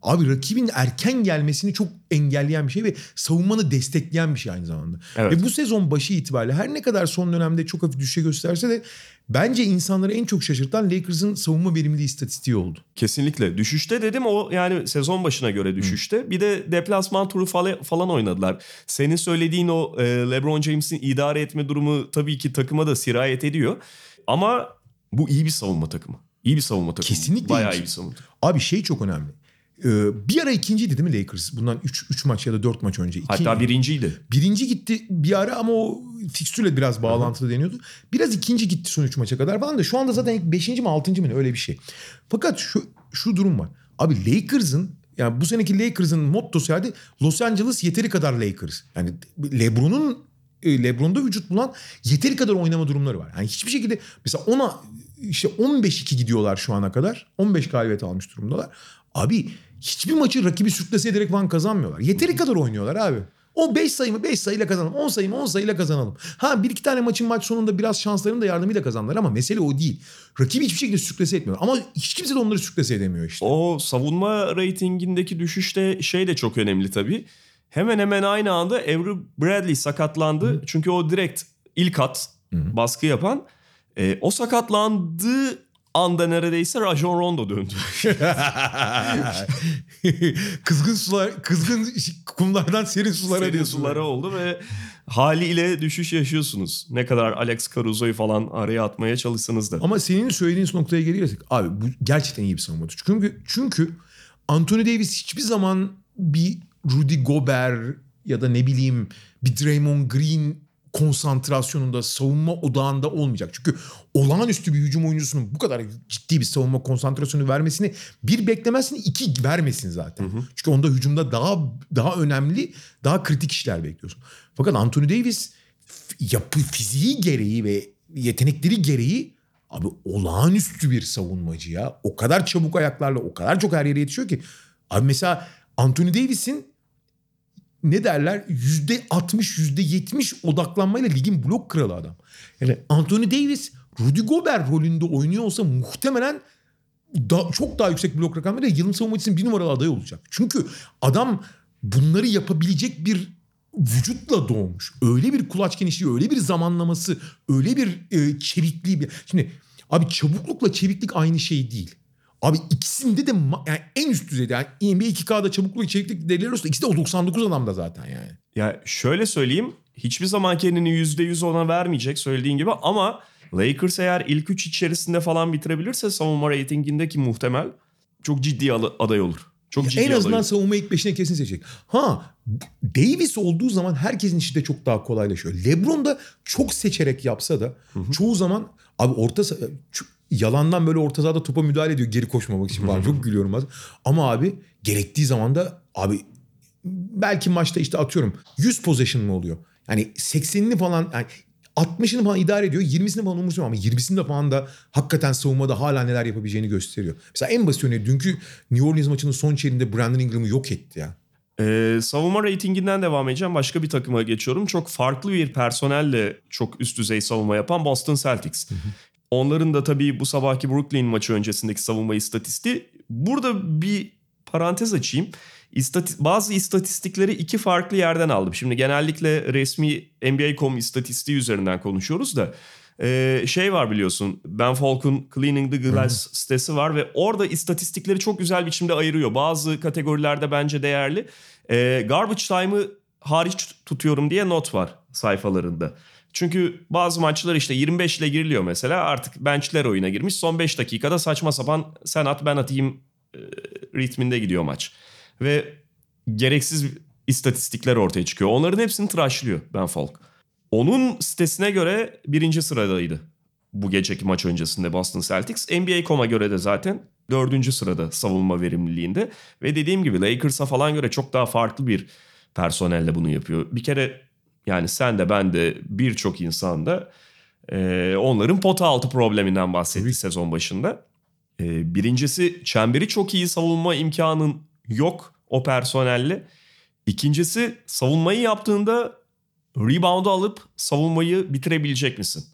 abi rakibin erken gelmesini çok engelleyen bir şey ve savunmanı destekleyen bir şey aynı zamanda. Evet. Ve bu sezon başı itibariyle her ne kadar son dönemde çok hafif düşüşe gösterse de bence insanları en çok şaşırtan Lakers'ın savunma verimliliği istatistiği oldu. Kesinlikle. Düşüşte dedim o yani sezon başına göre düşüşte. Bir de deplasman turu fala- falan oynadılar. Senin söylediğin o e, LeBron James'in idare etme durumu tabii ki takıma da sirayet ediyor. Ama bu iyi bir savunma takımı. İyi bir savunma takımı. Kesinlikle Bayağı iyi. iyi bir savunma takımı. Abi şey çok önemli. Ee, bir ara ikinciydi değil mi Lakers? Bundan 3 maç ya da 4 maç önce. İki- Hatta birinciydi. Birinci gitti bir ara ama o fikstürle biraz bağlantılı deniyordu. Biraz ikinci gitti son üç maça kadar falan da şu anda zaten ilk beşinci mi altıncı mı ne öyle bir şey. Fakat şu şu durum var. Abi Lakers'ın yani bu seneki Lakers'ın mottosu yani Los Angeles yeteri kadar Lakers. Yani LeBron'un LeBron'da vücut bulan yeteri kadar oynama durumları var. Yani hiçbir şekilde mesela ona işte 15-2 gidiyorlar şu ana kadar. 15 galibiyet almış durumdalar. Abi hiçbir maçı rakibi sürklase ederek falan kazanmıyorlar. Yeteri kadar oynuyorlar abi. O 5 sayımı 5 sayıyla kazanalım. 10 sayımı 10 sayıyla kazanalım. Ha bir iki tane maçın maç sonunda biraz şanslarının da yardımıyla kazandılar ama mesele o değil. Rakibi hiçbir şekilde sürklase etmiyor. Ama hiç kimse de onları sürklase edemiyor işte. O savunma reytingindeki düşüşte şey de çok önemli tabii. Hemen hemen aynı anda Avery Bradley sakatlandı. Çünkü o direkt ilk at baskı yapan. E, o sakatlandığı anda neredeyse Rajon Rondo döndü. kızgın sular, kızgın kumlardan serin sulara Serin diyorsun. sulara oldu ve haliyle düşüş yaşıyorsunuz. Ne kadar Alex Caruso'yu falan araya atmaya çalışsanız da. Ama senin söylediğin noktaya gelirsek abi bu gerçekten iyi bir savunma. Çünkü çünkü Anthony Davis hiçbir zaman bir Rudy Gobert ya da ne bileyim bir Draymond Green konsantrasyonunda savunma odağında olmayacak. Çünkü olağanüstü bir hücum oyuncusunun bu kadar ciddi bir savunma konsantrasyonu vermesini bir beklemezsin iki vermesin zaten. Çünkü onda hücumda daha daha önemli daha kritik işler bekliyorsun. Fakat Anthony Davis yapı fiziği gereği ve yetenekleri gereği abi olağanüstü bir savunmacı ya. O kadar çabuk ayaklarla o kadar çok her yere yetişiyor ki. Abi mesela Anthony Davis'in ne derler yüzde 60 yüzde 70 odaklanmayla ligin blok kralı adam. Yani Anthony Davis Rudy Gobert rolünde oynuyor olsa muhtemelen da, çok daha yüksek blok rakamları yılın savunmacısının bir numaralı adayı olacak. Çünkü adam bunları yapabilecek bir vücutla doğmuş. Öyle bir kulaç genişliği, öyle bir zamanlaması, öyle bir e, çevikliği. Bir... Şimdi abi çabuklukla çeviklik aynı şey değil. Abi ikisinde de yani en üst düzeyde. Yani NBA 2K'da çabukluk ve çeviklik değerleri arasında ikisi de o 99 adamda zaten yani. Ya şöyle söyleyeyim. Hiçbir zaman kendini %100 ona vermeyecek söylediğin gibi ama Lakers eğer ilk üç içerisinde falan bitirebilirse savunma reytingindeki muhtemel çok ciddi aday olur. Çok ciddi en azından aday olur. savunma ilk beşine kesin seçecek. Ha Davis olduğu zaman herkesin işi de çok daha kolaylaşıyor. Lebron da çok seçerek yapsa da çoğu zaman abi orta yalandan böyle orta sahada topa müdahale ediyor geri koşmamak için falan. çok gülüyorum bazen. Ama abi gerektiği zaman da abi belki maçta işte atıyorum 100 possession mı oluyor? Yani 80'ini falan yani 60'ını falan idare ediyor. 20'sini falan umursamıyor ama 20'sinde falan da hakikaten savunmada hala neler yapabileceğini gösteriyor. Mesela en basit örneği dünkü New Orleans maçının son çeyreğinde Brandon Ingram'ı yok etti ya. Ee, savunma reytinginden devam edeceğim. Başka bir takıma geçiyorum. Çok farklı bir personelle çok üst düzey savunma yapan Boston Celtics. Onların da tabii bu sabahki Brooklyn maçı öncesindeki savunma istatistiği. Burada bir parantez açayım. İstati- bazı istatistikleri iki farklı yerden aldım. Şimdi genellikle resmi NBA.com istatistiği üzerinden konuşuyoruz da ee, şey var biliyorsun Ben Falk'un Cleaning the Glass sitesi var ve orada istatistikleri çok güzel biçimde ayırıyor. Bazı kategorilerde bence değerli. Ee, garbage time'ı hariç tutuyorum diye not var sayfalarında. Çünkü bazı maçlar işte 25 ile giriliyor mesela artık benchler oyuna girmiş. Son 5 dakikada saçma sapan sen at ben atayım e, ritminde gidiyor maç. Ve gereksiz istatistikler ortaya çıkıyor. Onların hepsini tıraşlıyor Ben Falk. Onun sitesine göre birinci sıradaydı bu geceki maç öncesinde Boston Celtics. NBA.com'a göre de zaten dördüncü sırada savunma verimliliğinde. Ve dediğim gibi Lakers'a falan göre çok daha farklı bir personelle bunu yapıyor. Bir kere yani sen de ben de birçok insan da e, onların pota altı probleminden bahsetti sezon başında. E, birincisi çemberi çok iyi savunma imkanın yok o personelle. İkincisi savunmayı yaptığında rebound'u alıp savunmayı bitirebilecek misin?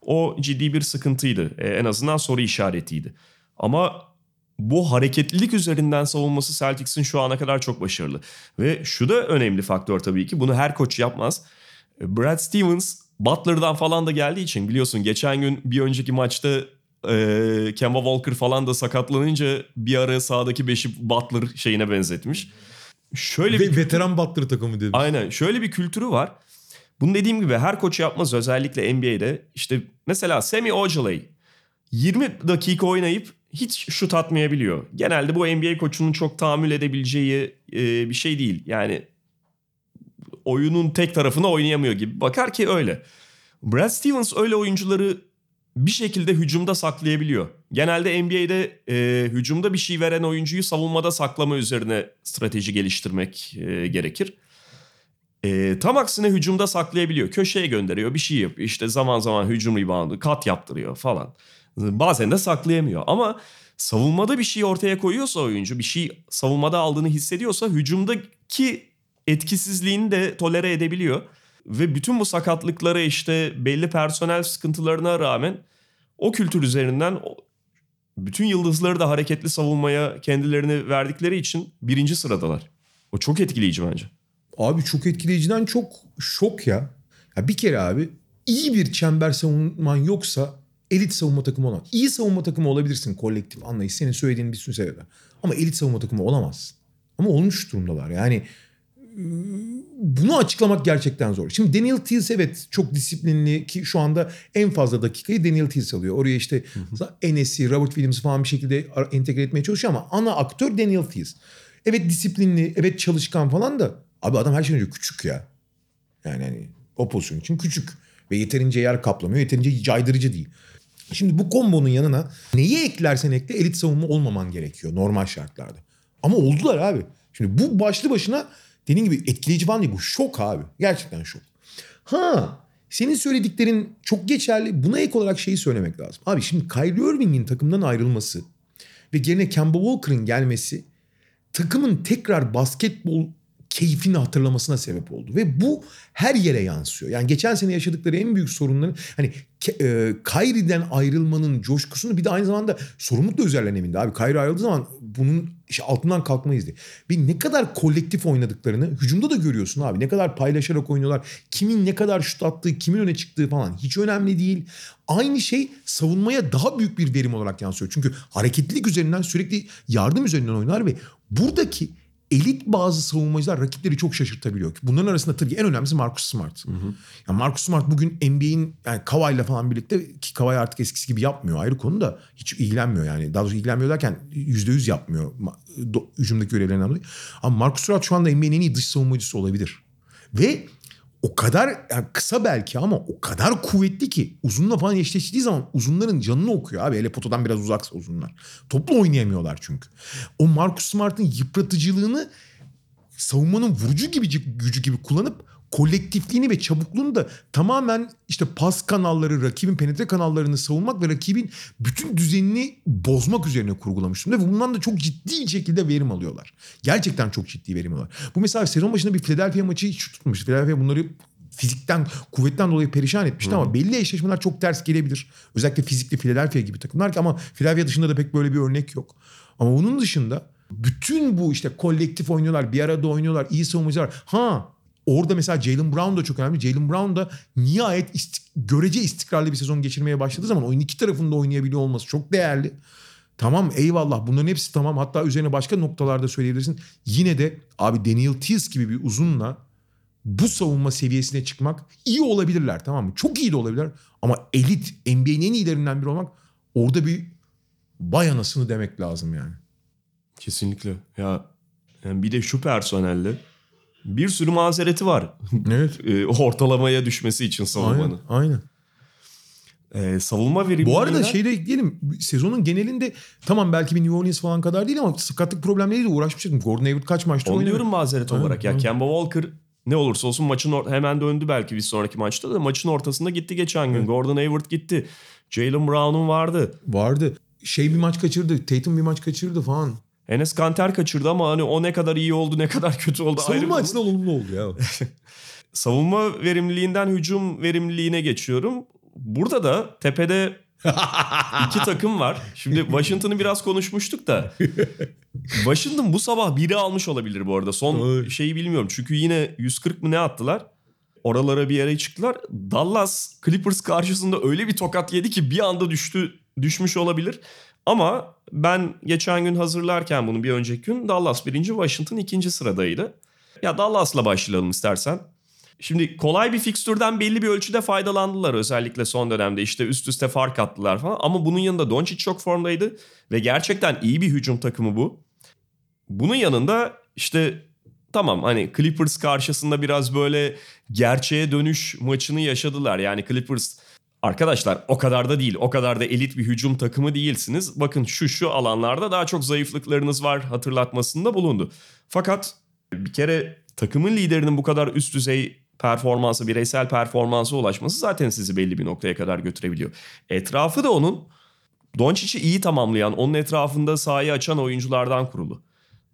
O ciddi bir sıkıntıydı. E, en azından soru işaretiydi. Ama bu hareketlilik üzerinden savunması Celtics'in şu ana kadar çok başarılı. Ve şu da önemli faktör tabii ki. Bunu her koç yapmaz. Brad Stevens Butler'dan falan da geldiği için biliyorsun geçen gün bir önceki maçta e, Kemba Walker falan da sakatlanınca bir ara sahadaki beşi Butler şeyine benzetmiş. Şöyle bir Ve veteran Butler takımı dedim. Aynen şöyle bir kültürü var. Bunu dediğim gibi her koç yapmaz özellikle NBA'de. İşte mesela Semi Ojeley 20 dakika oynayıp hiç şut atmayabiliyor. Genelde bu NBA koçunun çok tahammül edebileceği e, bir şey değil. Yani oyunun tek tarafına oynayamıyor gibi. Bakar ki öyle. Brad Stevens öyle oyuncuları bir şekilde hücumda saklayabiliyor. Genelde NBA'de e, hücumda bir şey veren oyuncuyu savunmada saklama üzerine strateji geliştirmek e, gerekir. E, tam aksine hücumda saklayabiliyor. Köşeye gönderiyor bir şey yapıyor. İşte zaman zaman hücum reboundu kat yaptırıyor falan. Bazen de saklayamıyor. Ama savunmada bir şey ortaya koyuyorsa oyuncu bir şey savunmada aldığını hissediyorsa hücumdaki etkisizliğini de tolere edebiliyor. Ve bütün bu sakatlıklara işte belli personel sıkıntılarına rağmen o kültür üzerinden bütün yıldızları da hareketli savunmaya kendilerini verdikleri için birinci sıradalar. O çok etkileyici bence. Abi çok etkileyiciden çok şok ya. ya. Bir kere abi iyi bir çember savunman yoksa elit savunma takımı olamaz. İyi savunma takımı olabilirsin kolektif anlayış. Senin söylediğin bir sürü sebep var. Ama elit savunma takımı olamazsın. Ama olmuş durumdalar. Yani bunu açıklamak gerçekten zor. Şimdi Daniel Tiels evet çok disiplinli ki şu anda en fazla dakikayı Daniel Tiels alıyor. Oraya işte Enes'i, Robert Williams falan bir şekilde entegre etmeye çalışıyor ama ana aktör Daniel Tiels. Evet disiplinli, evet çalışkan falan da abi adam her şeyden önce küçük ya. Yani hani o pozisyon için küçük ve yeterince yer kaplamıyor, yeterince caydırıcı değil. Şimdi bu kombonun yanına neyi eklersen ekle elit savunma olmaman gerekiyor normal şartlarda. Ama oldular abi. Şimdi bu başlı başına dediğin gibi etkileyici falan değil bu şok abi. Gerçekten şok. Ha senin söylediklerin çok geçerli. Buna ek olarak şeyi söylemek lazım. Abi şimdi Kyrie Irving'in takımdan ayrılması ve yerine Kemba Walker'ın gelmesi takımın tekrar basketbol keyfini hatırlamasına sebep oldu. Ve bu her yere yansıyor. Yani geçen sene yaşadıkları en büyük sorunların hani e, Kyrie'den ayrılmanın coşkusunu bir de aynı zamanda sorumluluk da üzerlerine abi. Kyrie ayrıldığı zaman bunun işte altından kalkmayız diye. Ve ne kadar kolektif oynadıklarını hücumda da görüyorsun abi. Ne kadar paylaşarak oynuyorlar. Kimin ne kadar şut attığı, kimin öne çıktığı falan hiç önemli değil. Aynı şey savunmaya daha büyük bir verim olarak yansıyor. Çünkü hareketlilik üzerinden sürekli yardım üzerinden oynar ve buradaki elit bazı savunmacılar rakipleri çok şaşırtabiliyor. Bunların arasında tabii en önemlisi Marcus Smart. Yani Marcus Smart bugün NBA'in yani Kawhi'la falan birlikte ki Kawhi artık eskisi gibi yapmıyor ayrı konu da hiç ilgilenmiyor yani. Daha doğrusu ilgilenmiyor derken %100 yapmıyor hücumdaki görevlerinden dolayı. Ama Marcus Smart şu anda NBA'nin en iyi dış savunmacısı olabilir. Ve o kadar yani kısa belki ama o kadar kuvvetli ki uzunla falan eşleştiği zaman uzunların canını okuyor abi. Hele potadan biraz uzaksa uzunlar. Toplu oynayamıyorlar çünkü. O Marcus Smart'ın yıpratıcılığını savunmanın vurucu gibi gücü gibi kullanıp kolektifliğini ve çabukluğunu da tamamen işte pas kanalları, rakibin penetre kanallarını savunmak ve rakibin bütün düzenini bozmak üzerine kurgulamış durumda. Ve bundan da çok ciddi şekilde verim alıyorlar. Gerçekten çok ciddi verim alıyorlar. Bu mesela sezon başında bir Philadelphia maçı hiç tutmuş. Philadelphia bunları fizikten, kuvvetten dolayı perişan etmişti ama belli eşleşmeler çok ters gelebilir. Özellikle fizikli Philadelphia gibi takımlar ki ama Philadelphia dışında da pek böyle bir örnek yok. Ama bunun dışında bütün bu işte kolektif oynuyorlar, bir arada oynuyorlar, iyi savunmacılar. Ha orada mesela Jalen Brown da çok önemli. Jalen Brown da nihayet istik- görece istikrarlı bir sezon geçirmeye başladığı zaman oyun iki tarafında oynayabiliyor olması çok değerli. Tamam eyvallah bunların hepsi tamam. Hatta üzerine başka noktalarda söyleyebilirsin. Yine de abi Daniel Tice gibi bir uzunla bu savunma seviyesine çıkmak iyi olabilirler tamam mı? Çok iyi de olabilirler ama elit NBA'nin en iyilerinden biri olmak orada bir vay anasını demek lazım yani. Kesinlikle. Ya yani bir de şu personelle bir sürü mazereti var. Evet. E, ortalamaya düşmesi için Aynen. savunmanın. aynen. E, savunma verimliliğinden... Bu arada şey şeyde ekleyelim. Sezonun genelinde tamam belki bir New Orleans falan kadar değil ama sakatlık problemleriyle uğraşmıştım. Gordon Hayward kaç maçta Onu oynadı? diyorum mazeret Aynen, olarak. Ya aynen. Kemba Walker ne olursa olsun maçın or- hemen döndü belki bir sonraki maçta da maçın ortasında gitti geçen gün. Gordon Hayward gitti. Jalen Brown'un vardı. Vardı. Şey bir maç kaçırdı. Tatum bir maç kaçırdı falan. Enes Kanter kaçırdı ama hani o ne kadar iyi oldu ne kadar kötü oldu Savunma açısından olumlu oldu ya. Savunma verimliliğinden hücum verimliliğine geçiyorum. Burada da tepede iki takım var. Şimdi Washington'ı biraz konuşmuştuk da. Washington bu sabah biri almış olabilir bu arada. Son Evet. şeyi bilmiyorum. Çünkü yine 140 mı ne attılar? Oralara bir yere çıktılar. Dallas Clippers karşısında öyle bir tokat yedi ki bir anda düştü düşmüş olabilir. Ama ben geçen gün hazırlarken bunu bir önceki gün Dallas birinci Washington ikinci sıradaydı. Ya Dallas'la başlayalım istersen. Şimdi kolay bir fikstürden belli bir ölçüde faydalandılar özellikle son dönemde. İşte üst üste fark attılar falan. Ama bunun yanında Doncic çok formdaydı. Ve gerçekten iyi bir hücum takımı bu. Bunun yanında işte tamam hani Clippers karşısında biraz böyle gerçeğe dönüş maçını yaşadılar. Yani Clippers arkadaşlar o kadar da değil. O kadar da elit bir hücum takımı değilsiniz. Bakın şu şu alanlarda daha çok zayıflıklarınız var hatırlatmasında bulundu. Fakat bir kere takımın liderinin bu kadar üst düzey performansı, bireysel performansa ulaşması zaten sizi belli bir noktaya kadar götürebiliyor. Etrafı da onun Doncic'i iyi tamamlayan, onun etrafında sahayı açan oyunculardan kurulu.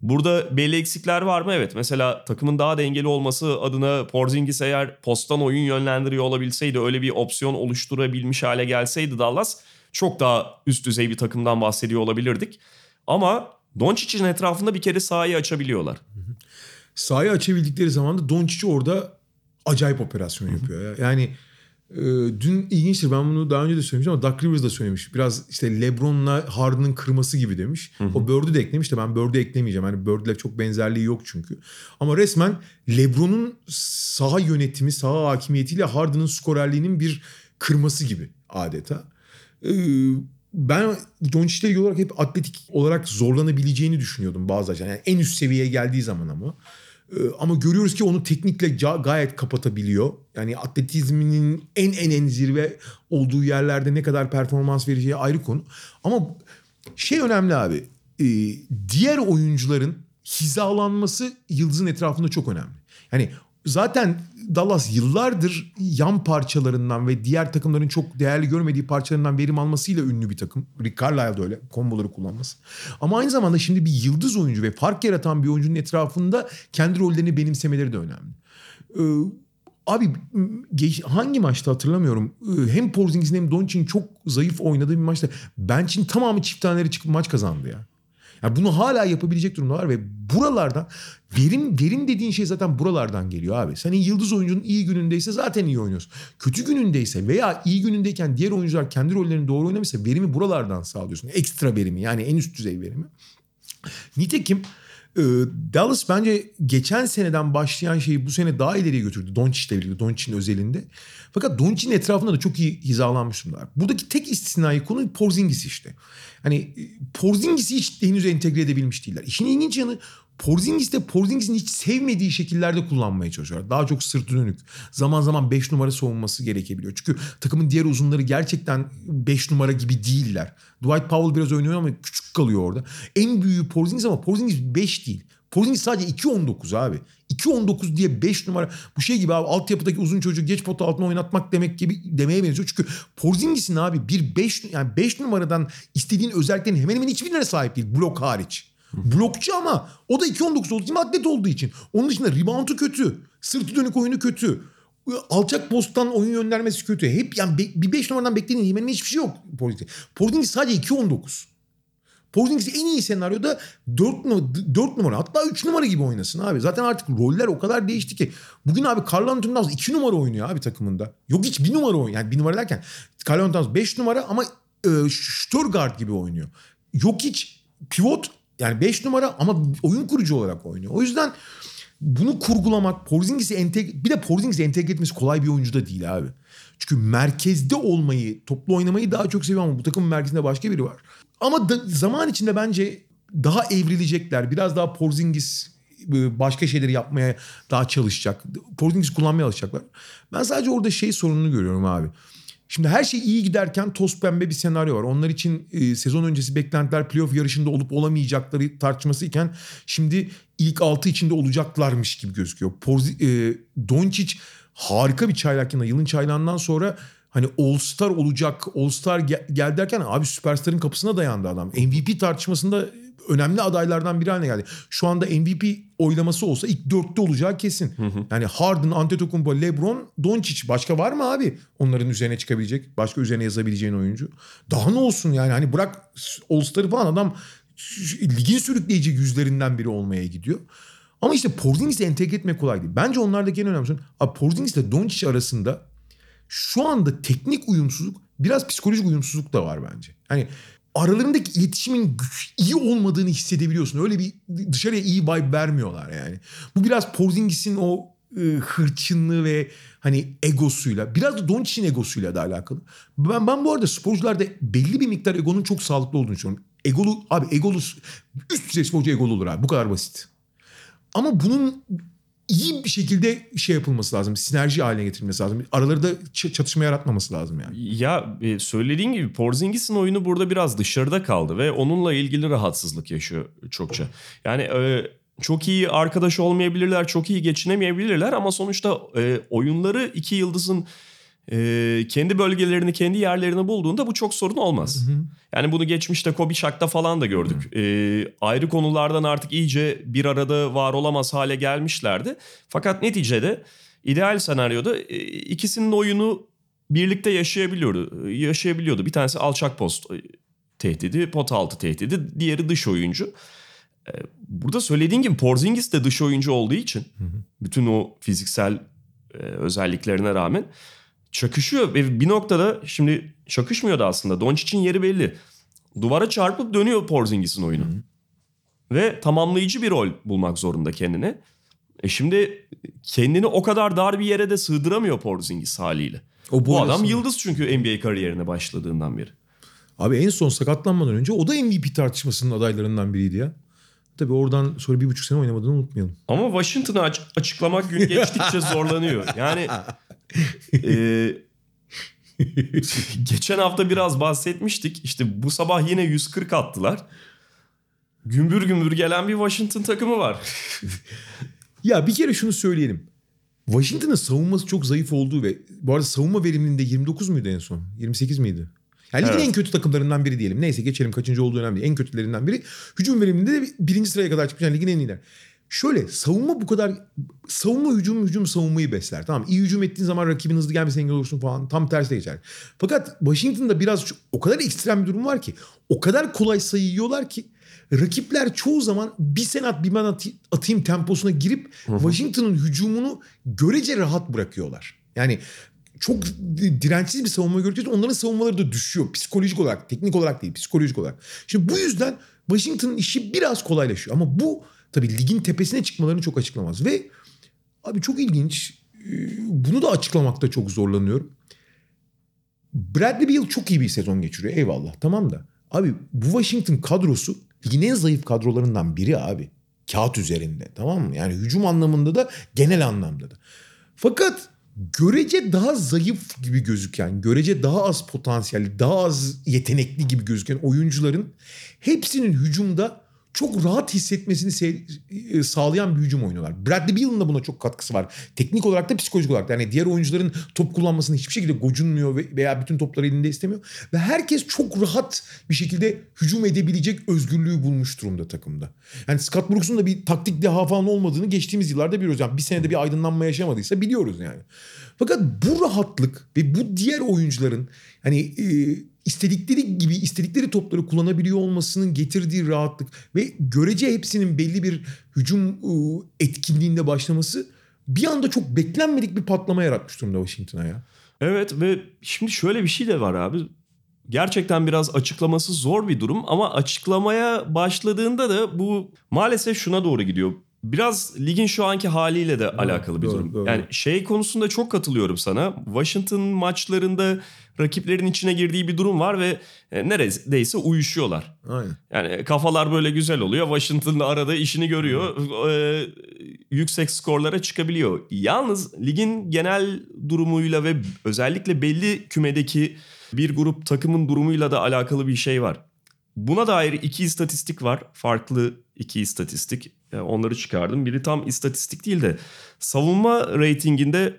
Burada belli eksikler var mı? Evet. Mesela takımın daha dengeli olması adına Porzingis eğer posttan oyun yönlendiriyor olabilseydi, öyle bir opsiyon oluşturabilmiş hale gelseydi Dallas çok daha üst düzey bir takımdan bahsediyor olabilirdik. Ama Doncic'in etrafında bir kere sahayı açabiliyorlar. Sahayı açabildikleri zaman da Doncic orada acayip operasyon yapıyor. ya. Yani e, dün ilginçtir ben bunu daha önce de söylemiştim ama Doug Rivers da söylemiş. Biraz işte LeBron'la Harden'ın kırması gibi demiş. O Bird'ü de eklemiş de ben Bird'ü eklemeyeceğim. Yani Bird'le çok benzerliği yok çünkü. Ama resmen LeBron'un saha yönetimi, saha hakimiyetiyle Harden'ın skorerliğinin bir kırması gibi adeta. Ee, ben Doncic'le ilgili olarak hep atletik olarak zorlanabileceğini düşünüyordum bazı açıdan. Yani en üst seviyeye geldiği zaman ama. Ee, ama görüyoruz ki onu teknikle ga- gayet kapatabiliyor. Yani atletizminin en en en zirve olduğu yerlerde ne kadar performans vereceği ayrı konu. Ama şey önemli abi. e, diğer oyuncuların hizalanması Yıldız'ın etrafında çok önemli. Yani zaten Dallas yıllardır yan parçalarından ve diğer takımların çok değerli görmediği parçalarından verim almasıyla ünlü bir takım. Rick Carlisle da öyle komboları kullanması. Ama aynı zamanda şimdi bir yıldız oyuncu ve fark yaratan bir oyuncunun etrafında kendi rollerini benimsemeleri de önemli. Ee, Abi hangi maçta hatırlamıyorum. Ee, Hem Porzingis'in hem Doncic'in çok zayıf oynadığı bir maçta bench'in tamamı çift taneleri çıkıp maç kazandı ya. Yani bunu hala yapabilecek durumdalar ve buralardan verim verim dediğin şey zaten buralardan geliyor abi. Senin yıldız oyuncunun iyi günündeyse zaten iyi oynuyorsun. Kötü günündeyse veya iyi günündeyken diğer oyuncular kendi rollerini doğru oynamışsa verimi buralardan sağlıyorsun. Ekstra verimi yani en üst düzey verimi. Nitekim Dallas bence geçen seneden başlayan şeyi bu sene daha ileriye götürdü. Doncic'le birlikte, Doncic'in özelinde. Fakat Doncic'in etrafında da çok iyi hizalanmış durumdalar. Buradaki tek istisnai konu Porzingis işte. Hani e, Porzingis'i hiç henüz entegre edebilmiş değiller. İşin ilginç yanı Porzingis de Porzingis'in hiç sevmediği şekillerde kullanmaya çalışıyorlar. Daha çok sırtı dönük. Zaman zaman 5 numara savunması gerekebiliyor. Çünkü takımın diğer uzunları gerçekten 5 numara gibi değiller. Dwight Powell biraz oynuyor ama küçük kalıyor orada. En büyüğü Porzingis ama Porzingis 5 değil. Porzingis sadece 2.19 abi. 2.19 diye 5 numara. Bu şey gibi abi altyapıdaki uzun çocuğu geç pota altına oynatmak demek gibi demeye benziyor. Çünkü Porzingis'in abi bir 5 yani 5 numaradan istediğin özelliklerin hemen hemen hiçbirine sahip değil. Blok hariç. Blokçu ama o da 2.19 olduğu için atlet olduğu için. Onun dışında reboundu kötü. Sırtı dönük oyunu kötü. Alçak posttan oyun göndermesi kötü. Hep yani be- bir 5 numaradan beklediğin hemen hiçbir şey yok Porzingis. Porzingis sadece 2.19. Porzingis en iyi senaryoda 4 numara, 4 numara hatta 3 numara gibi oynasın abi. Zaten artık roller o kadar değişti ki. Bugün abi Carl Anthony Towns 2 numara oynuyor abi takımında. Yok hiç 1 numara oynuyor. Yani 1 numara derken Carl Anthony Towns 5 numara ama e, Stuttgart gibi oynuyor. Yok hiç pivot yani 5 numara ama oyun kurucu olarak oynuyor. O yüzden bunu kurgulamak, Porzingis'i entegre... Bir de Porzingis'i entegre etmesi kolay bir oyuncu da değil abi. Çünkü merkezde olmayı, toplu oynamayı daha çok seviyor ama bu takımın merkezinde başka biri var. Ama da, zaman içinde bence daha evrilecekler. Biraz daha Porzingis e, başka şeyleri yapmaya daha çalışacak. Porzingis kullanmaya alışacaklar. Ben sadece orada şey sorununu görüyorum abi. Şimdi her şey iyi giderken toz pembe bir senaryo var. Onlar için e, sezon öncesi beklentiler playoff yarışında olup olamayacakları tartışması iken şimdi ilk altı içinde olacaklarmış gibi gözüküyor. Porzi, e, Doncic harika bir çaylak yine. Yılın çaylağından sonra hani All Star olacak, All Star gel, gel derken abi süperstarın kapısına dayandı adam. MVP tartışmasında önemli adaylardan biri haline geldi. Şu anda MVP oylaması olsa ilk dörtte olacağı kesin. Yani Harden, Antetokounmpo, LeBron, Doncic başka var mı abi? Onların üzerine çıkabilecek, başka üzerine yazabileceğin oyuncu. Daha ne olsun yani hani bırak All Star'ı falan adam ligin sürükleyici yüzlerinden biri olmaya gidiyor. Ama işte Porzingis'i entegre etmek kolay değil. Bence onlardaki en önemli sorun abi Porzingis ile Doncic arasında şu anda teknik uyumsuzluk biraz psikolojik uyumsuzluk da var bence. Hani aralarındaki iletişimin iyi olmadığını hissedebiliyorsun. Öyle bir dışarıya iyi vibe vermiyorlar yani. Bu biraz Porzingis'in o e, hırçınlığı ve hani egosuyla biraz da Doncic'in egosuyla da alakalı. Ben, ben bu arada sporcularda belli bir miktar egonun çok sağlıklı olduğunu düşünüyorum. Egolu abi egolu üst düzey sporcu egolu olur abi bu kadar basit. Ama bunun iyi bir şekilde şey yapılması lazım. Sinerji haline getirilmesi lazım. Araları da çatışma yaratmaması lazım yani. Ya e, söylediğin gibi Porzingis'in oyunu burada biraz dışarıda kaldı ve onunla ilgili rahatsızlık yaşıyor çokça. Yani e, çok iyi arkadaş olmayabilirler, çok iyi geçinemeyebilirler ama sonuçta e, oyunları iki yıldızın e, kendi bölgelerini, kendi yerlerini bulduğunda bu çok sorun olmaz. Hı hı. Yani bunu geçmişte Kobe Shaq'ta falan da gördük. E, ayrı konulardan artık iyice bir arada var olamaz hale gelmişlerdi. Fakat neticede ideal senaryoda e, ikisinin oyunu birlikte yaşayabiliyordu. Yaşayabiliyordu. Bir tanesi alçak post tehdidi, pot altı tehdidi, diğeri dış oyuncu. Burada söylediğin gibi Porzingis de dış oyuncu olduğu için hı hı. bütün o fiziksel e, özelliklerine rağmen çakışıyor ve bir noktada şimdi çakışmıyordu aslında. Doncic'in yeri belli. Duvara çarpıp dönüyor Porzingis'in oyunu. Hı. Ve tamamlayıcı bir rol bulmak zorunda kendine. E şimdi kendini o kadar dar bir yere de sığdıramıyor Porzingis haliyle. O bu adam yıldız çünkü NBA kariyerine başladığından beri. Abi en son sakatlanmadan önce o da MVP tartışmasının adaylarından biriydi ya. Tabii oradan sonra bir buçuk sene oynamadığını unutmayalım. Ama Washington'ı aç- açıklamak gün geçtikçe zorlanıyor. Yani e, geçen hafta biraz bahsetmiştik. İşte bu sabah yine 140 attılar. Gümbür gümbür gelen bir Washington takımı var. ya bir kere şunu söyleyelim. Washington'ın savunması çok zayıf olduğu ve bu arada savunma verimliliğinde 29 muydu en son? 28 miydi? Yani ligin evet. en kötü takımlarından biri diyelim. Neyse geçelim kaçıncı olduğu önemli değil. En kötülerinden biri. Hücum veriminde de birinci sıraya kadar çıkmış. Yani ligin en iyiler. Şöyle savunma bu kadar savunma hücum hücum savunmayı besler. Tamam iyi hücum ettiğin zaman rakibin hızlı gelmesine engel olursun falan. Tam tersi de geçer. Fakat Washington'da biraz o kadar ekstrem bir durum var ki. O kadar kolay sayı yiyorlar ki rakipler çoğu zaman bir sen at bir ben atayım temposuna girip Washington'ın hücumunu görece rahat bırakıyorlar. Yani çok di- dirençsiz bir savunma göreceğiz. Onların savunmaları da düşüyor. Psikolojik olarak, teknik olarak değil, psikolojik olarak. Şimdi bu yüzden Washington'ın işi biraz kolaylaşıyor. Ama bu tabii ligin tepesine çıkmalarını çok açıklamaz. Ve abi çok ilginç. Ee, Bunu da açıklamakta çok zorlanıyorum. Bradley Beal çok iyi bir sezon geçiriyor. Eyvallah tamam da. Abi bu Washington kadrosu ligin en zayıf kadrolarından biri abi. Kağıt üzerinde tamam mı? Yani hücum anlamında da genel anlamda da. Fakat görece daha zayıf gibi gözüken, görece daha az potansiyelli, daha az yetenekli gibi gözüken oyuncuların hepsinin hücumda çok rahat hissetmesini se- e, sağlayan bir hücum oynuyorlar. Bradley Beal'ın da buna çok katkısı var. Teknik olarak da psikolojik olarak da. Yani diğer oyuncuların top kullanmasını hiçbir şekilde gocunmuyor ve- veya bütün topları elinde istemiyor. Ve herkes çok rahat bir şekilde hücum edebilecek özgürlüğü bulmuş durumda takımda. Yani Scott Brooks'un da bir taktik deha falan olmadığını geçtiğimiz yıllarda biliyoruz. Yani bir senede bir aydınlanma yaşamadıysa biliyoruz yani. Fakat bu rahatlık ve bu diğer oyuncuların hani e, istedikleri gibi istedikleri topları kullanabiliyor olmasının getirdiği rahatlık ve görece hepsinin belli bir hücum e, etkinliğinde başlaması bir anda çok beklenmedik bir patlama yaratmış durumda Washington'a ya. Evet ve şimdi şöyle bir şey de var abi. Gerçekten biraz açıklaması zor bir durum ama açıklamaya başladığında da bu maalesef şuna doğru gidiyor. Biraz ligin şu anki haliyle de alakalı bir doğru, durum. doğru. Yani şey konusunda çok katılıyorum sana. Washington maçlarında rakiplerin içine girdiği bir durum var ve e, neredeyse uyuşuyorlar. Aynen. Yani kafalar böyle güzel oluyor. Washington'da arada işini görüyor. Ee, yüksek skorlara çıkabiliyor. Yalnız ligin genel durumuyla ve özellikle belli kümedeki bir grup takımın durumuyla da alakalı bir şey var. Buna dair iki istatistik var. Farklı iki istatistik. Yani onları çıkardım. Biri tam istatistik değil de savunma reytinginde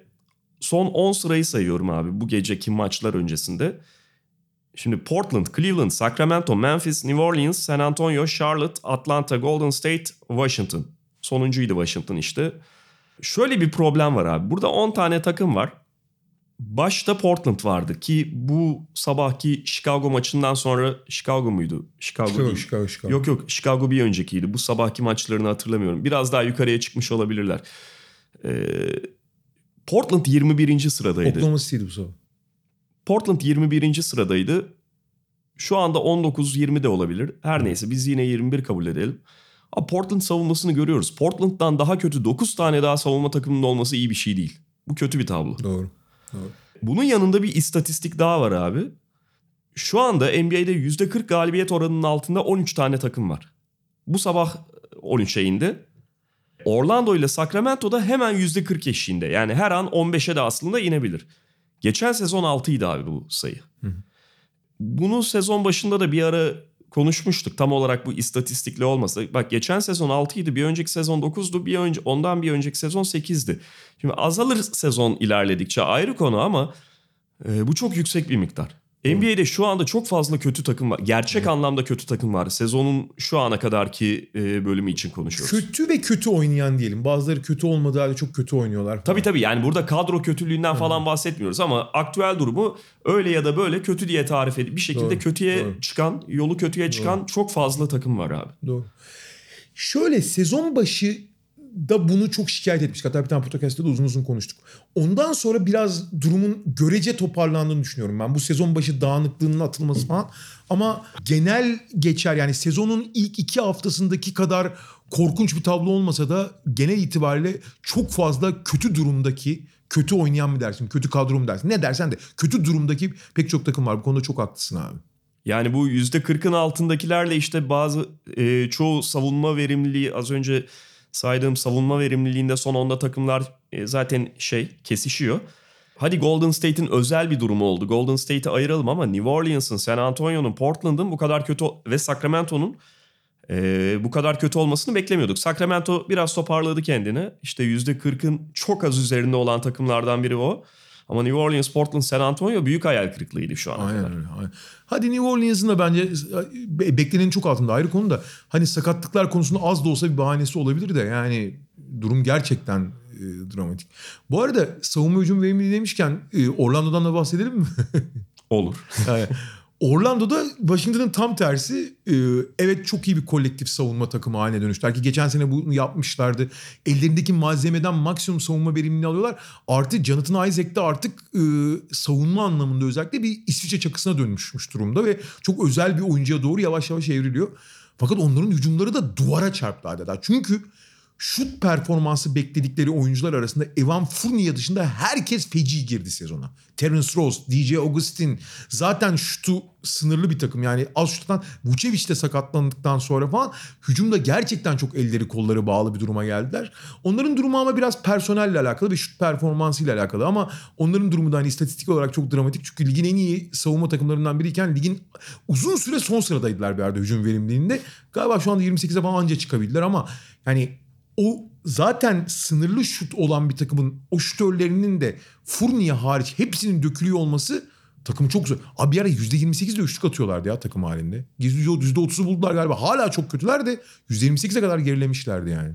son 10 sırayı sayıyorum abi bu geceki maçlar öncesinde. Şimdi Portland, Cleveland, Sacramento, Memphis, New Orleans, San Antonio, Charlotte, Atlanta, Golden State, Washington. Sonuncuydu Washington işte. Şöyle bir problem var abi. Burada 10 tane takım var. Başta Portland vardı ki bu sabahki Chicago maçından sonra Chicago muydu? Chicago, Chicago, değil. Chicago, Chicago. Yok yok Chicago bir öncekiydi. Bu sabahki maçlarını hatırlamıyorum. Biraz daha yukarıya çıkmış olabilirler. Ee, Portland 21. sıradaydı. Oklahoma City'di bu sabah. Portland 21. sıradaydı. Şu anda 19-20 de olabilir. Her neyse biz yine 21 kabul edelim. Ama Portland savunmasını görüyoruz. Portland'dan daha kötü 9 tane daha savunma takımının olması iyi bir şey değil. Bu kötü bir tablo. Doğru. Bunun yanında bir istatistik daha var abi. Şu anda NBA'de %40 galibiyet oranının altında 13 tane takım var. Bu sabah 13'e indi. Orlando ile Sacramento'da hemen %40 eşiğinde. Yani her an 15'e de aslında inebilir. Geçen sezon 6'ydı abi bu sayı. Bunu sezon başında da bir ara konuşmuştuk. Tam olarak bu istatistikle olmasa. Bak geçen sezon 6'ydı, bir önceki sezon 9'du, bir önce ondan bir önceki sezon 8'di. Şimdi azalır sezon ilerledikçe ayrı konu ama e, bu çok yüksek bir miktar. NBA'de şu anda çok fazla kötü takım var. Gerçek anlamda kötü takım var. Sezonun şu ana kadarki e, bölümü için konuşuyoruz. Kötü ve kötü oynayan diyelim. Bazıları kötü olmadığı halde çok kötü oynuyorlar. falan. Tabii tabii yani burada kadro kötülüğünden falan bahsetmiyoruz ama aktüel durumu öyle ya da böyle kötü diye tarif edip bir şekilde Doğru, kötüye doğru. çıkan, yolu kötüye çıkan çok fazla takım var abi. Doğru. Şöyle sezon başı da bunu çok şikayet etmiş. Hatta bir tane podcast'ta da uzun uzun konuştuk. Ondan sonra biraz durumun görece toparlandığını düşünüyorum ben. Bu sezon başı dağınıklığının atılması falan. Ama genel geçer yani sezonun ilk iki haftasındaki kadar korkunç bir tablo olmasa da genel itibariyle çok fazla kötü durumdaki kötü oynayan mı dersin, kötü kadro mu dersin? Ne dersen de kötü durumdaki pek çok takım var. Bu konuda çok haklısın abi. Yani bu %40'ın altındakilerle işte bazı e, çoğu savunma verimliliği az önce saydığım savunma verimliliğinde son onda takımlar e, zaten şey kesişiyor. Hadi Golden State'in özel bir durumu oldu. Golden State'i ayıralım ama New Orleans'ın, San Antonio'nun, Portland'ın bu kadar kötü ve Sacramento'nun e, bu kadar kötü olmasını beklemiyorduk. Sacramento biraz toparladı kendini. İşte %40'ın çok az üzerinde olan takımlardan biri o. Ama New Orleans, Portland, San Antonio büyük hayal kırıklığıydı şu ana kadar. Aynen öyle. Aynen. Hadi New Orleans'ın da bence be- beklenenin çok altında ayrı konu da hani sakatlıklar konusunda az da olsa bir bahanesi olabilir de yani durum gerçekten e, dramatik. Bu arada savunma hücum verimliliği demişken e, Orlando'dan da bahsedelim mi? Olur. Yani Orlando'da Washington'ın tam tersi e, evet çok iyi bir kolektif savunma takımı haline dönüştüler ki geçen sene bunu yapmışlardı. Ellerindeki malzemeden maksimum savunma verimliliğini alıyorlar. Artı Jonathan Isaac de artık e, savunma anlamında özellikle bir İsviçre çakısına dönmüşmüş durumda ve çok özel bir oyuncuya doğru yavaş yavaş evriliyor. Fakat onların hücumları da duvara çarptı adeta. Çünkü şut performansı bekledikleri oyuncular arasında Evan Fournier dışında herkes feci girdi sezona. Terence Ross, DJ Augustin zaten şutu sınırlı bir takım. Yani az şuttan Vucevic de sakatlandıktan sonra falan hücumda gerçekten çok elleri kolları bağlı bir duruma geldiler. Onların durumu ama biraz personelle alakalı ve şut performansıyla alakalı ama onların durumu da hani istatistik olarak çok dramatik. Çünkü ligin en iyi savunma takımlarından biriyken ligin uzun süre son sıradaydılar bir yerde hücum verimliliğinde. Galiba şu anda 28'e falan anca çıkabildiler ama yani o zaten sınırlı şut olan bir takımın o şutörlerinin de Fournier hariç hepsinin dökülüyor olması takımı çok zor. Abi bir ara %28 de üçlük atıyorlardı ya takım halinde. %30'u buldular galiba. Hala çok kötüler de %28'e kadar gerilemişlerdi yani.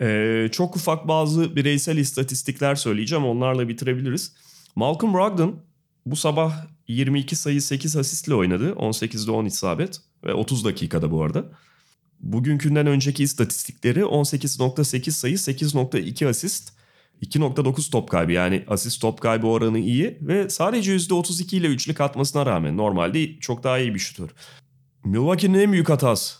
Ee, çok ufak bazı bireysel istatistikler söyleyeceğim. Onlarla bitirebiliriz. Malcolm Brogdon bu sabah 22 sayı 8 asistle oynadı. 18'de 10 isabet ve 30 dakikada bu arada. Bugünkünden önceki istatistikleri 18.8 sayı, 8.2 asist, 2.9 top kaybı. Yani asist top kaybı oranı iyi ve sadece %32 ile üçlük atmasına rağmen normalde çok daha iyi bir şutör. Milwaukee'nin en büyük hatası.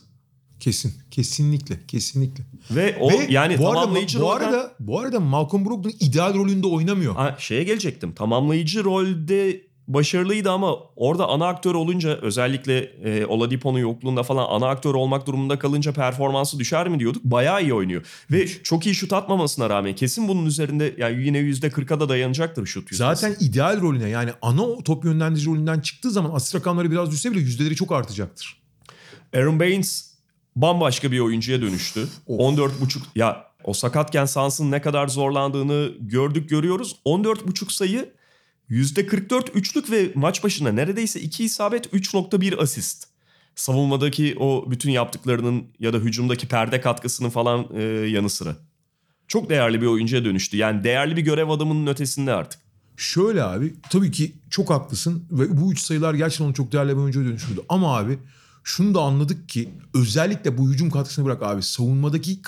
Kesin. Kesinlikle. Kesinlikle. Ve o Ve yani bu arada, tamamlayıcı bu rolden- arada, bu arada Malcolm Brogdon ideal rolünde oynamıyor. Ha, şeye gelecektim. Tamamlayıcı rolde başarılıydı ama orada ana aktör olunca özellikle e, Oladipo'nun yokluğunda falan ana aktör olmak durumunda kalınca performansı düşer mi diyorduk. Bayağı iyi oynuyor. Ve çok iyi şut atmamasına rağmen kesin bunun üzerinde yani yine %40'a da dayanacaktır şut yüzdesi. Zaten ideal rolüne yani ana top yönlendirici rolünden çıktığı zaman asist rakamları biraz düşse bile yüzdeleri çok artacaktır. Aaron Baines bambaşka bir oyuncuya dönüştü. Of. 14.5 ya o sakatken Suns'ın ne kadar zorlandığını gördük görüyoruz. 14.5 sayı %44 üçlük ve maç başına neredeyse 2 isabet 3.1 asist. Savunmadaki o bütün yaptıklarının ya da hücumdaki perde katkısının falan e, yanı sıra. Çok değerli bir oyuncuya dönüştü. Yani değerli bir görev adamının ötesinde artık. Şöyle abi tabii ki çok haklısın ve bu üç sayılar gerçekten onu çok değerli bir oyuncuya dönüştürdü. Ama abi şunu da anladık ki özellikle bu hücum katkısını bırak abi savunmadaki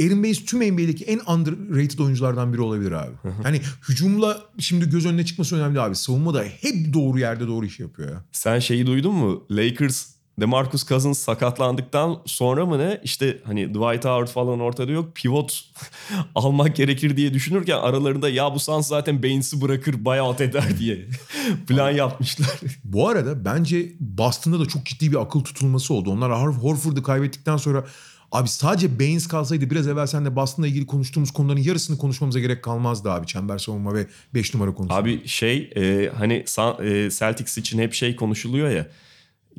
Aaron Baines tüm NBA'deki en underrated oyunculardan biri olabilir abi. hani hücumla şimdi göz önüne çıkması önemli abi. Savunmada hep doğru yerde doğru iş yapıyor ya. Sen şeyi duydun mu? Lakers DeMarcus Cousins sakatlandıktan sonra mı ne? İşte hani Dwight Howard falan ortada yok. Pivot almak gerekir diye düşünürken aralarında ya bu Suns zaten Baines'i bırakır buyout eder diye plan yapmışlar. Bu arada bence Boston'da da çok ciddi bir akıl tutulması oldu. Onlar Horford'u kaybettikten sonra abi sadece Baines kalsaydı biraz evvel seninle Boston'la ilgili konuştuğumuz konuların yarısını konuşmamıza gerek kalmazdı abi. Çember savunma ve 5 numara konusu. Abi şey e, hani e, Celtics için hep şey konuşuluyor ya.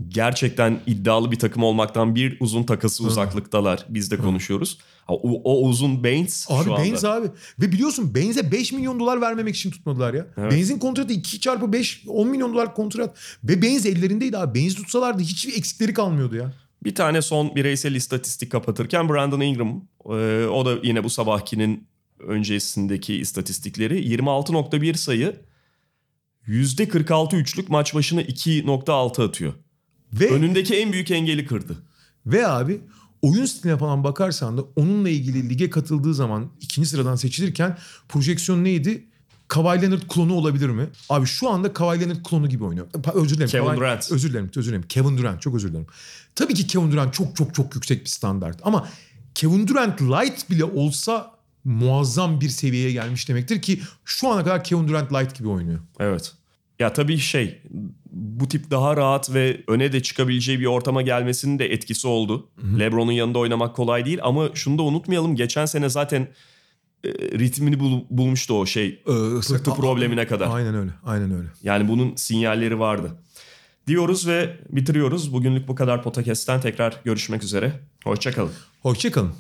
Gerçekten iddialı bir takım olmaktan bir uzun takası uzaklıktalar. Biz de konuşuyoruz. O, o uzun Baines Abi şu anda. Baines abi. Ve biliyorsun Baines'e 5 milyon dolar vermemek için tutmadılar ya. Evet. Baines'in kontratı 2 çarpı 5 10 milyon dolar kontrat. Ve Baines ellerindeydi abi. Baines tutsalardı hiçbir eksikleri kalmıyordu ya. Bir tane son bireysel istatistik kapatırken Brandon Ingram e, o da yine bu sabahkinin öncesindeki istatistikleri 26.1 sayı %46 üçlük maç başına 2.6 atıyor. Ve Önündeki en büyük engeli kırdı. Ve abi oyun stiline falan bakarsan da onunla ilgili lige katıldığı zaman ikinci sıradan seçilirken projeksiyon neydi? Kawhi Leonard klonu olabilir mi? Abi şu anda Kawhi Leonard klonu gibi oynuyor. Özür dilerim. Kevin Kawhi- Durant. Özür dilerim. Özür dilerim. Kevin Durant. Çok özür dilerim. Tabii ki Kevin Durant çok çok çok yüksek bir standart. Ama Kevin Durant light bile olsa muazzam bir seviyeye gelmiş demektir ki şu ana kadar Kevin Durant light gibi oynuyor. Evet. Ya tabii şey bu tip daha rahat ve öne de çıkabileceği bir ortama gelmesinin de etkisi oldu. LeBron'un yanında oynamak kolay değil ama şunu da unutmayalım. Geçen sene zaten ritmini bul- bulmuştu o şey Ee, pıhtı problemine kadar. Aynen öyle. Aynen öyle. Yani bunun sinyalleri vardı. Diyoruz ve bitiriyoruz. Bugünlük bu kadar podcast'ten tekrar görüşmek üzere. Hoşçakalın. Hoşçakalın.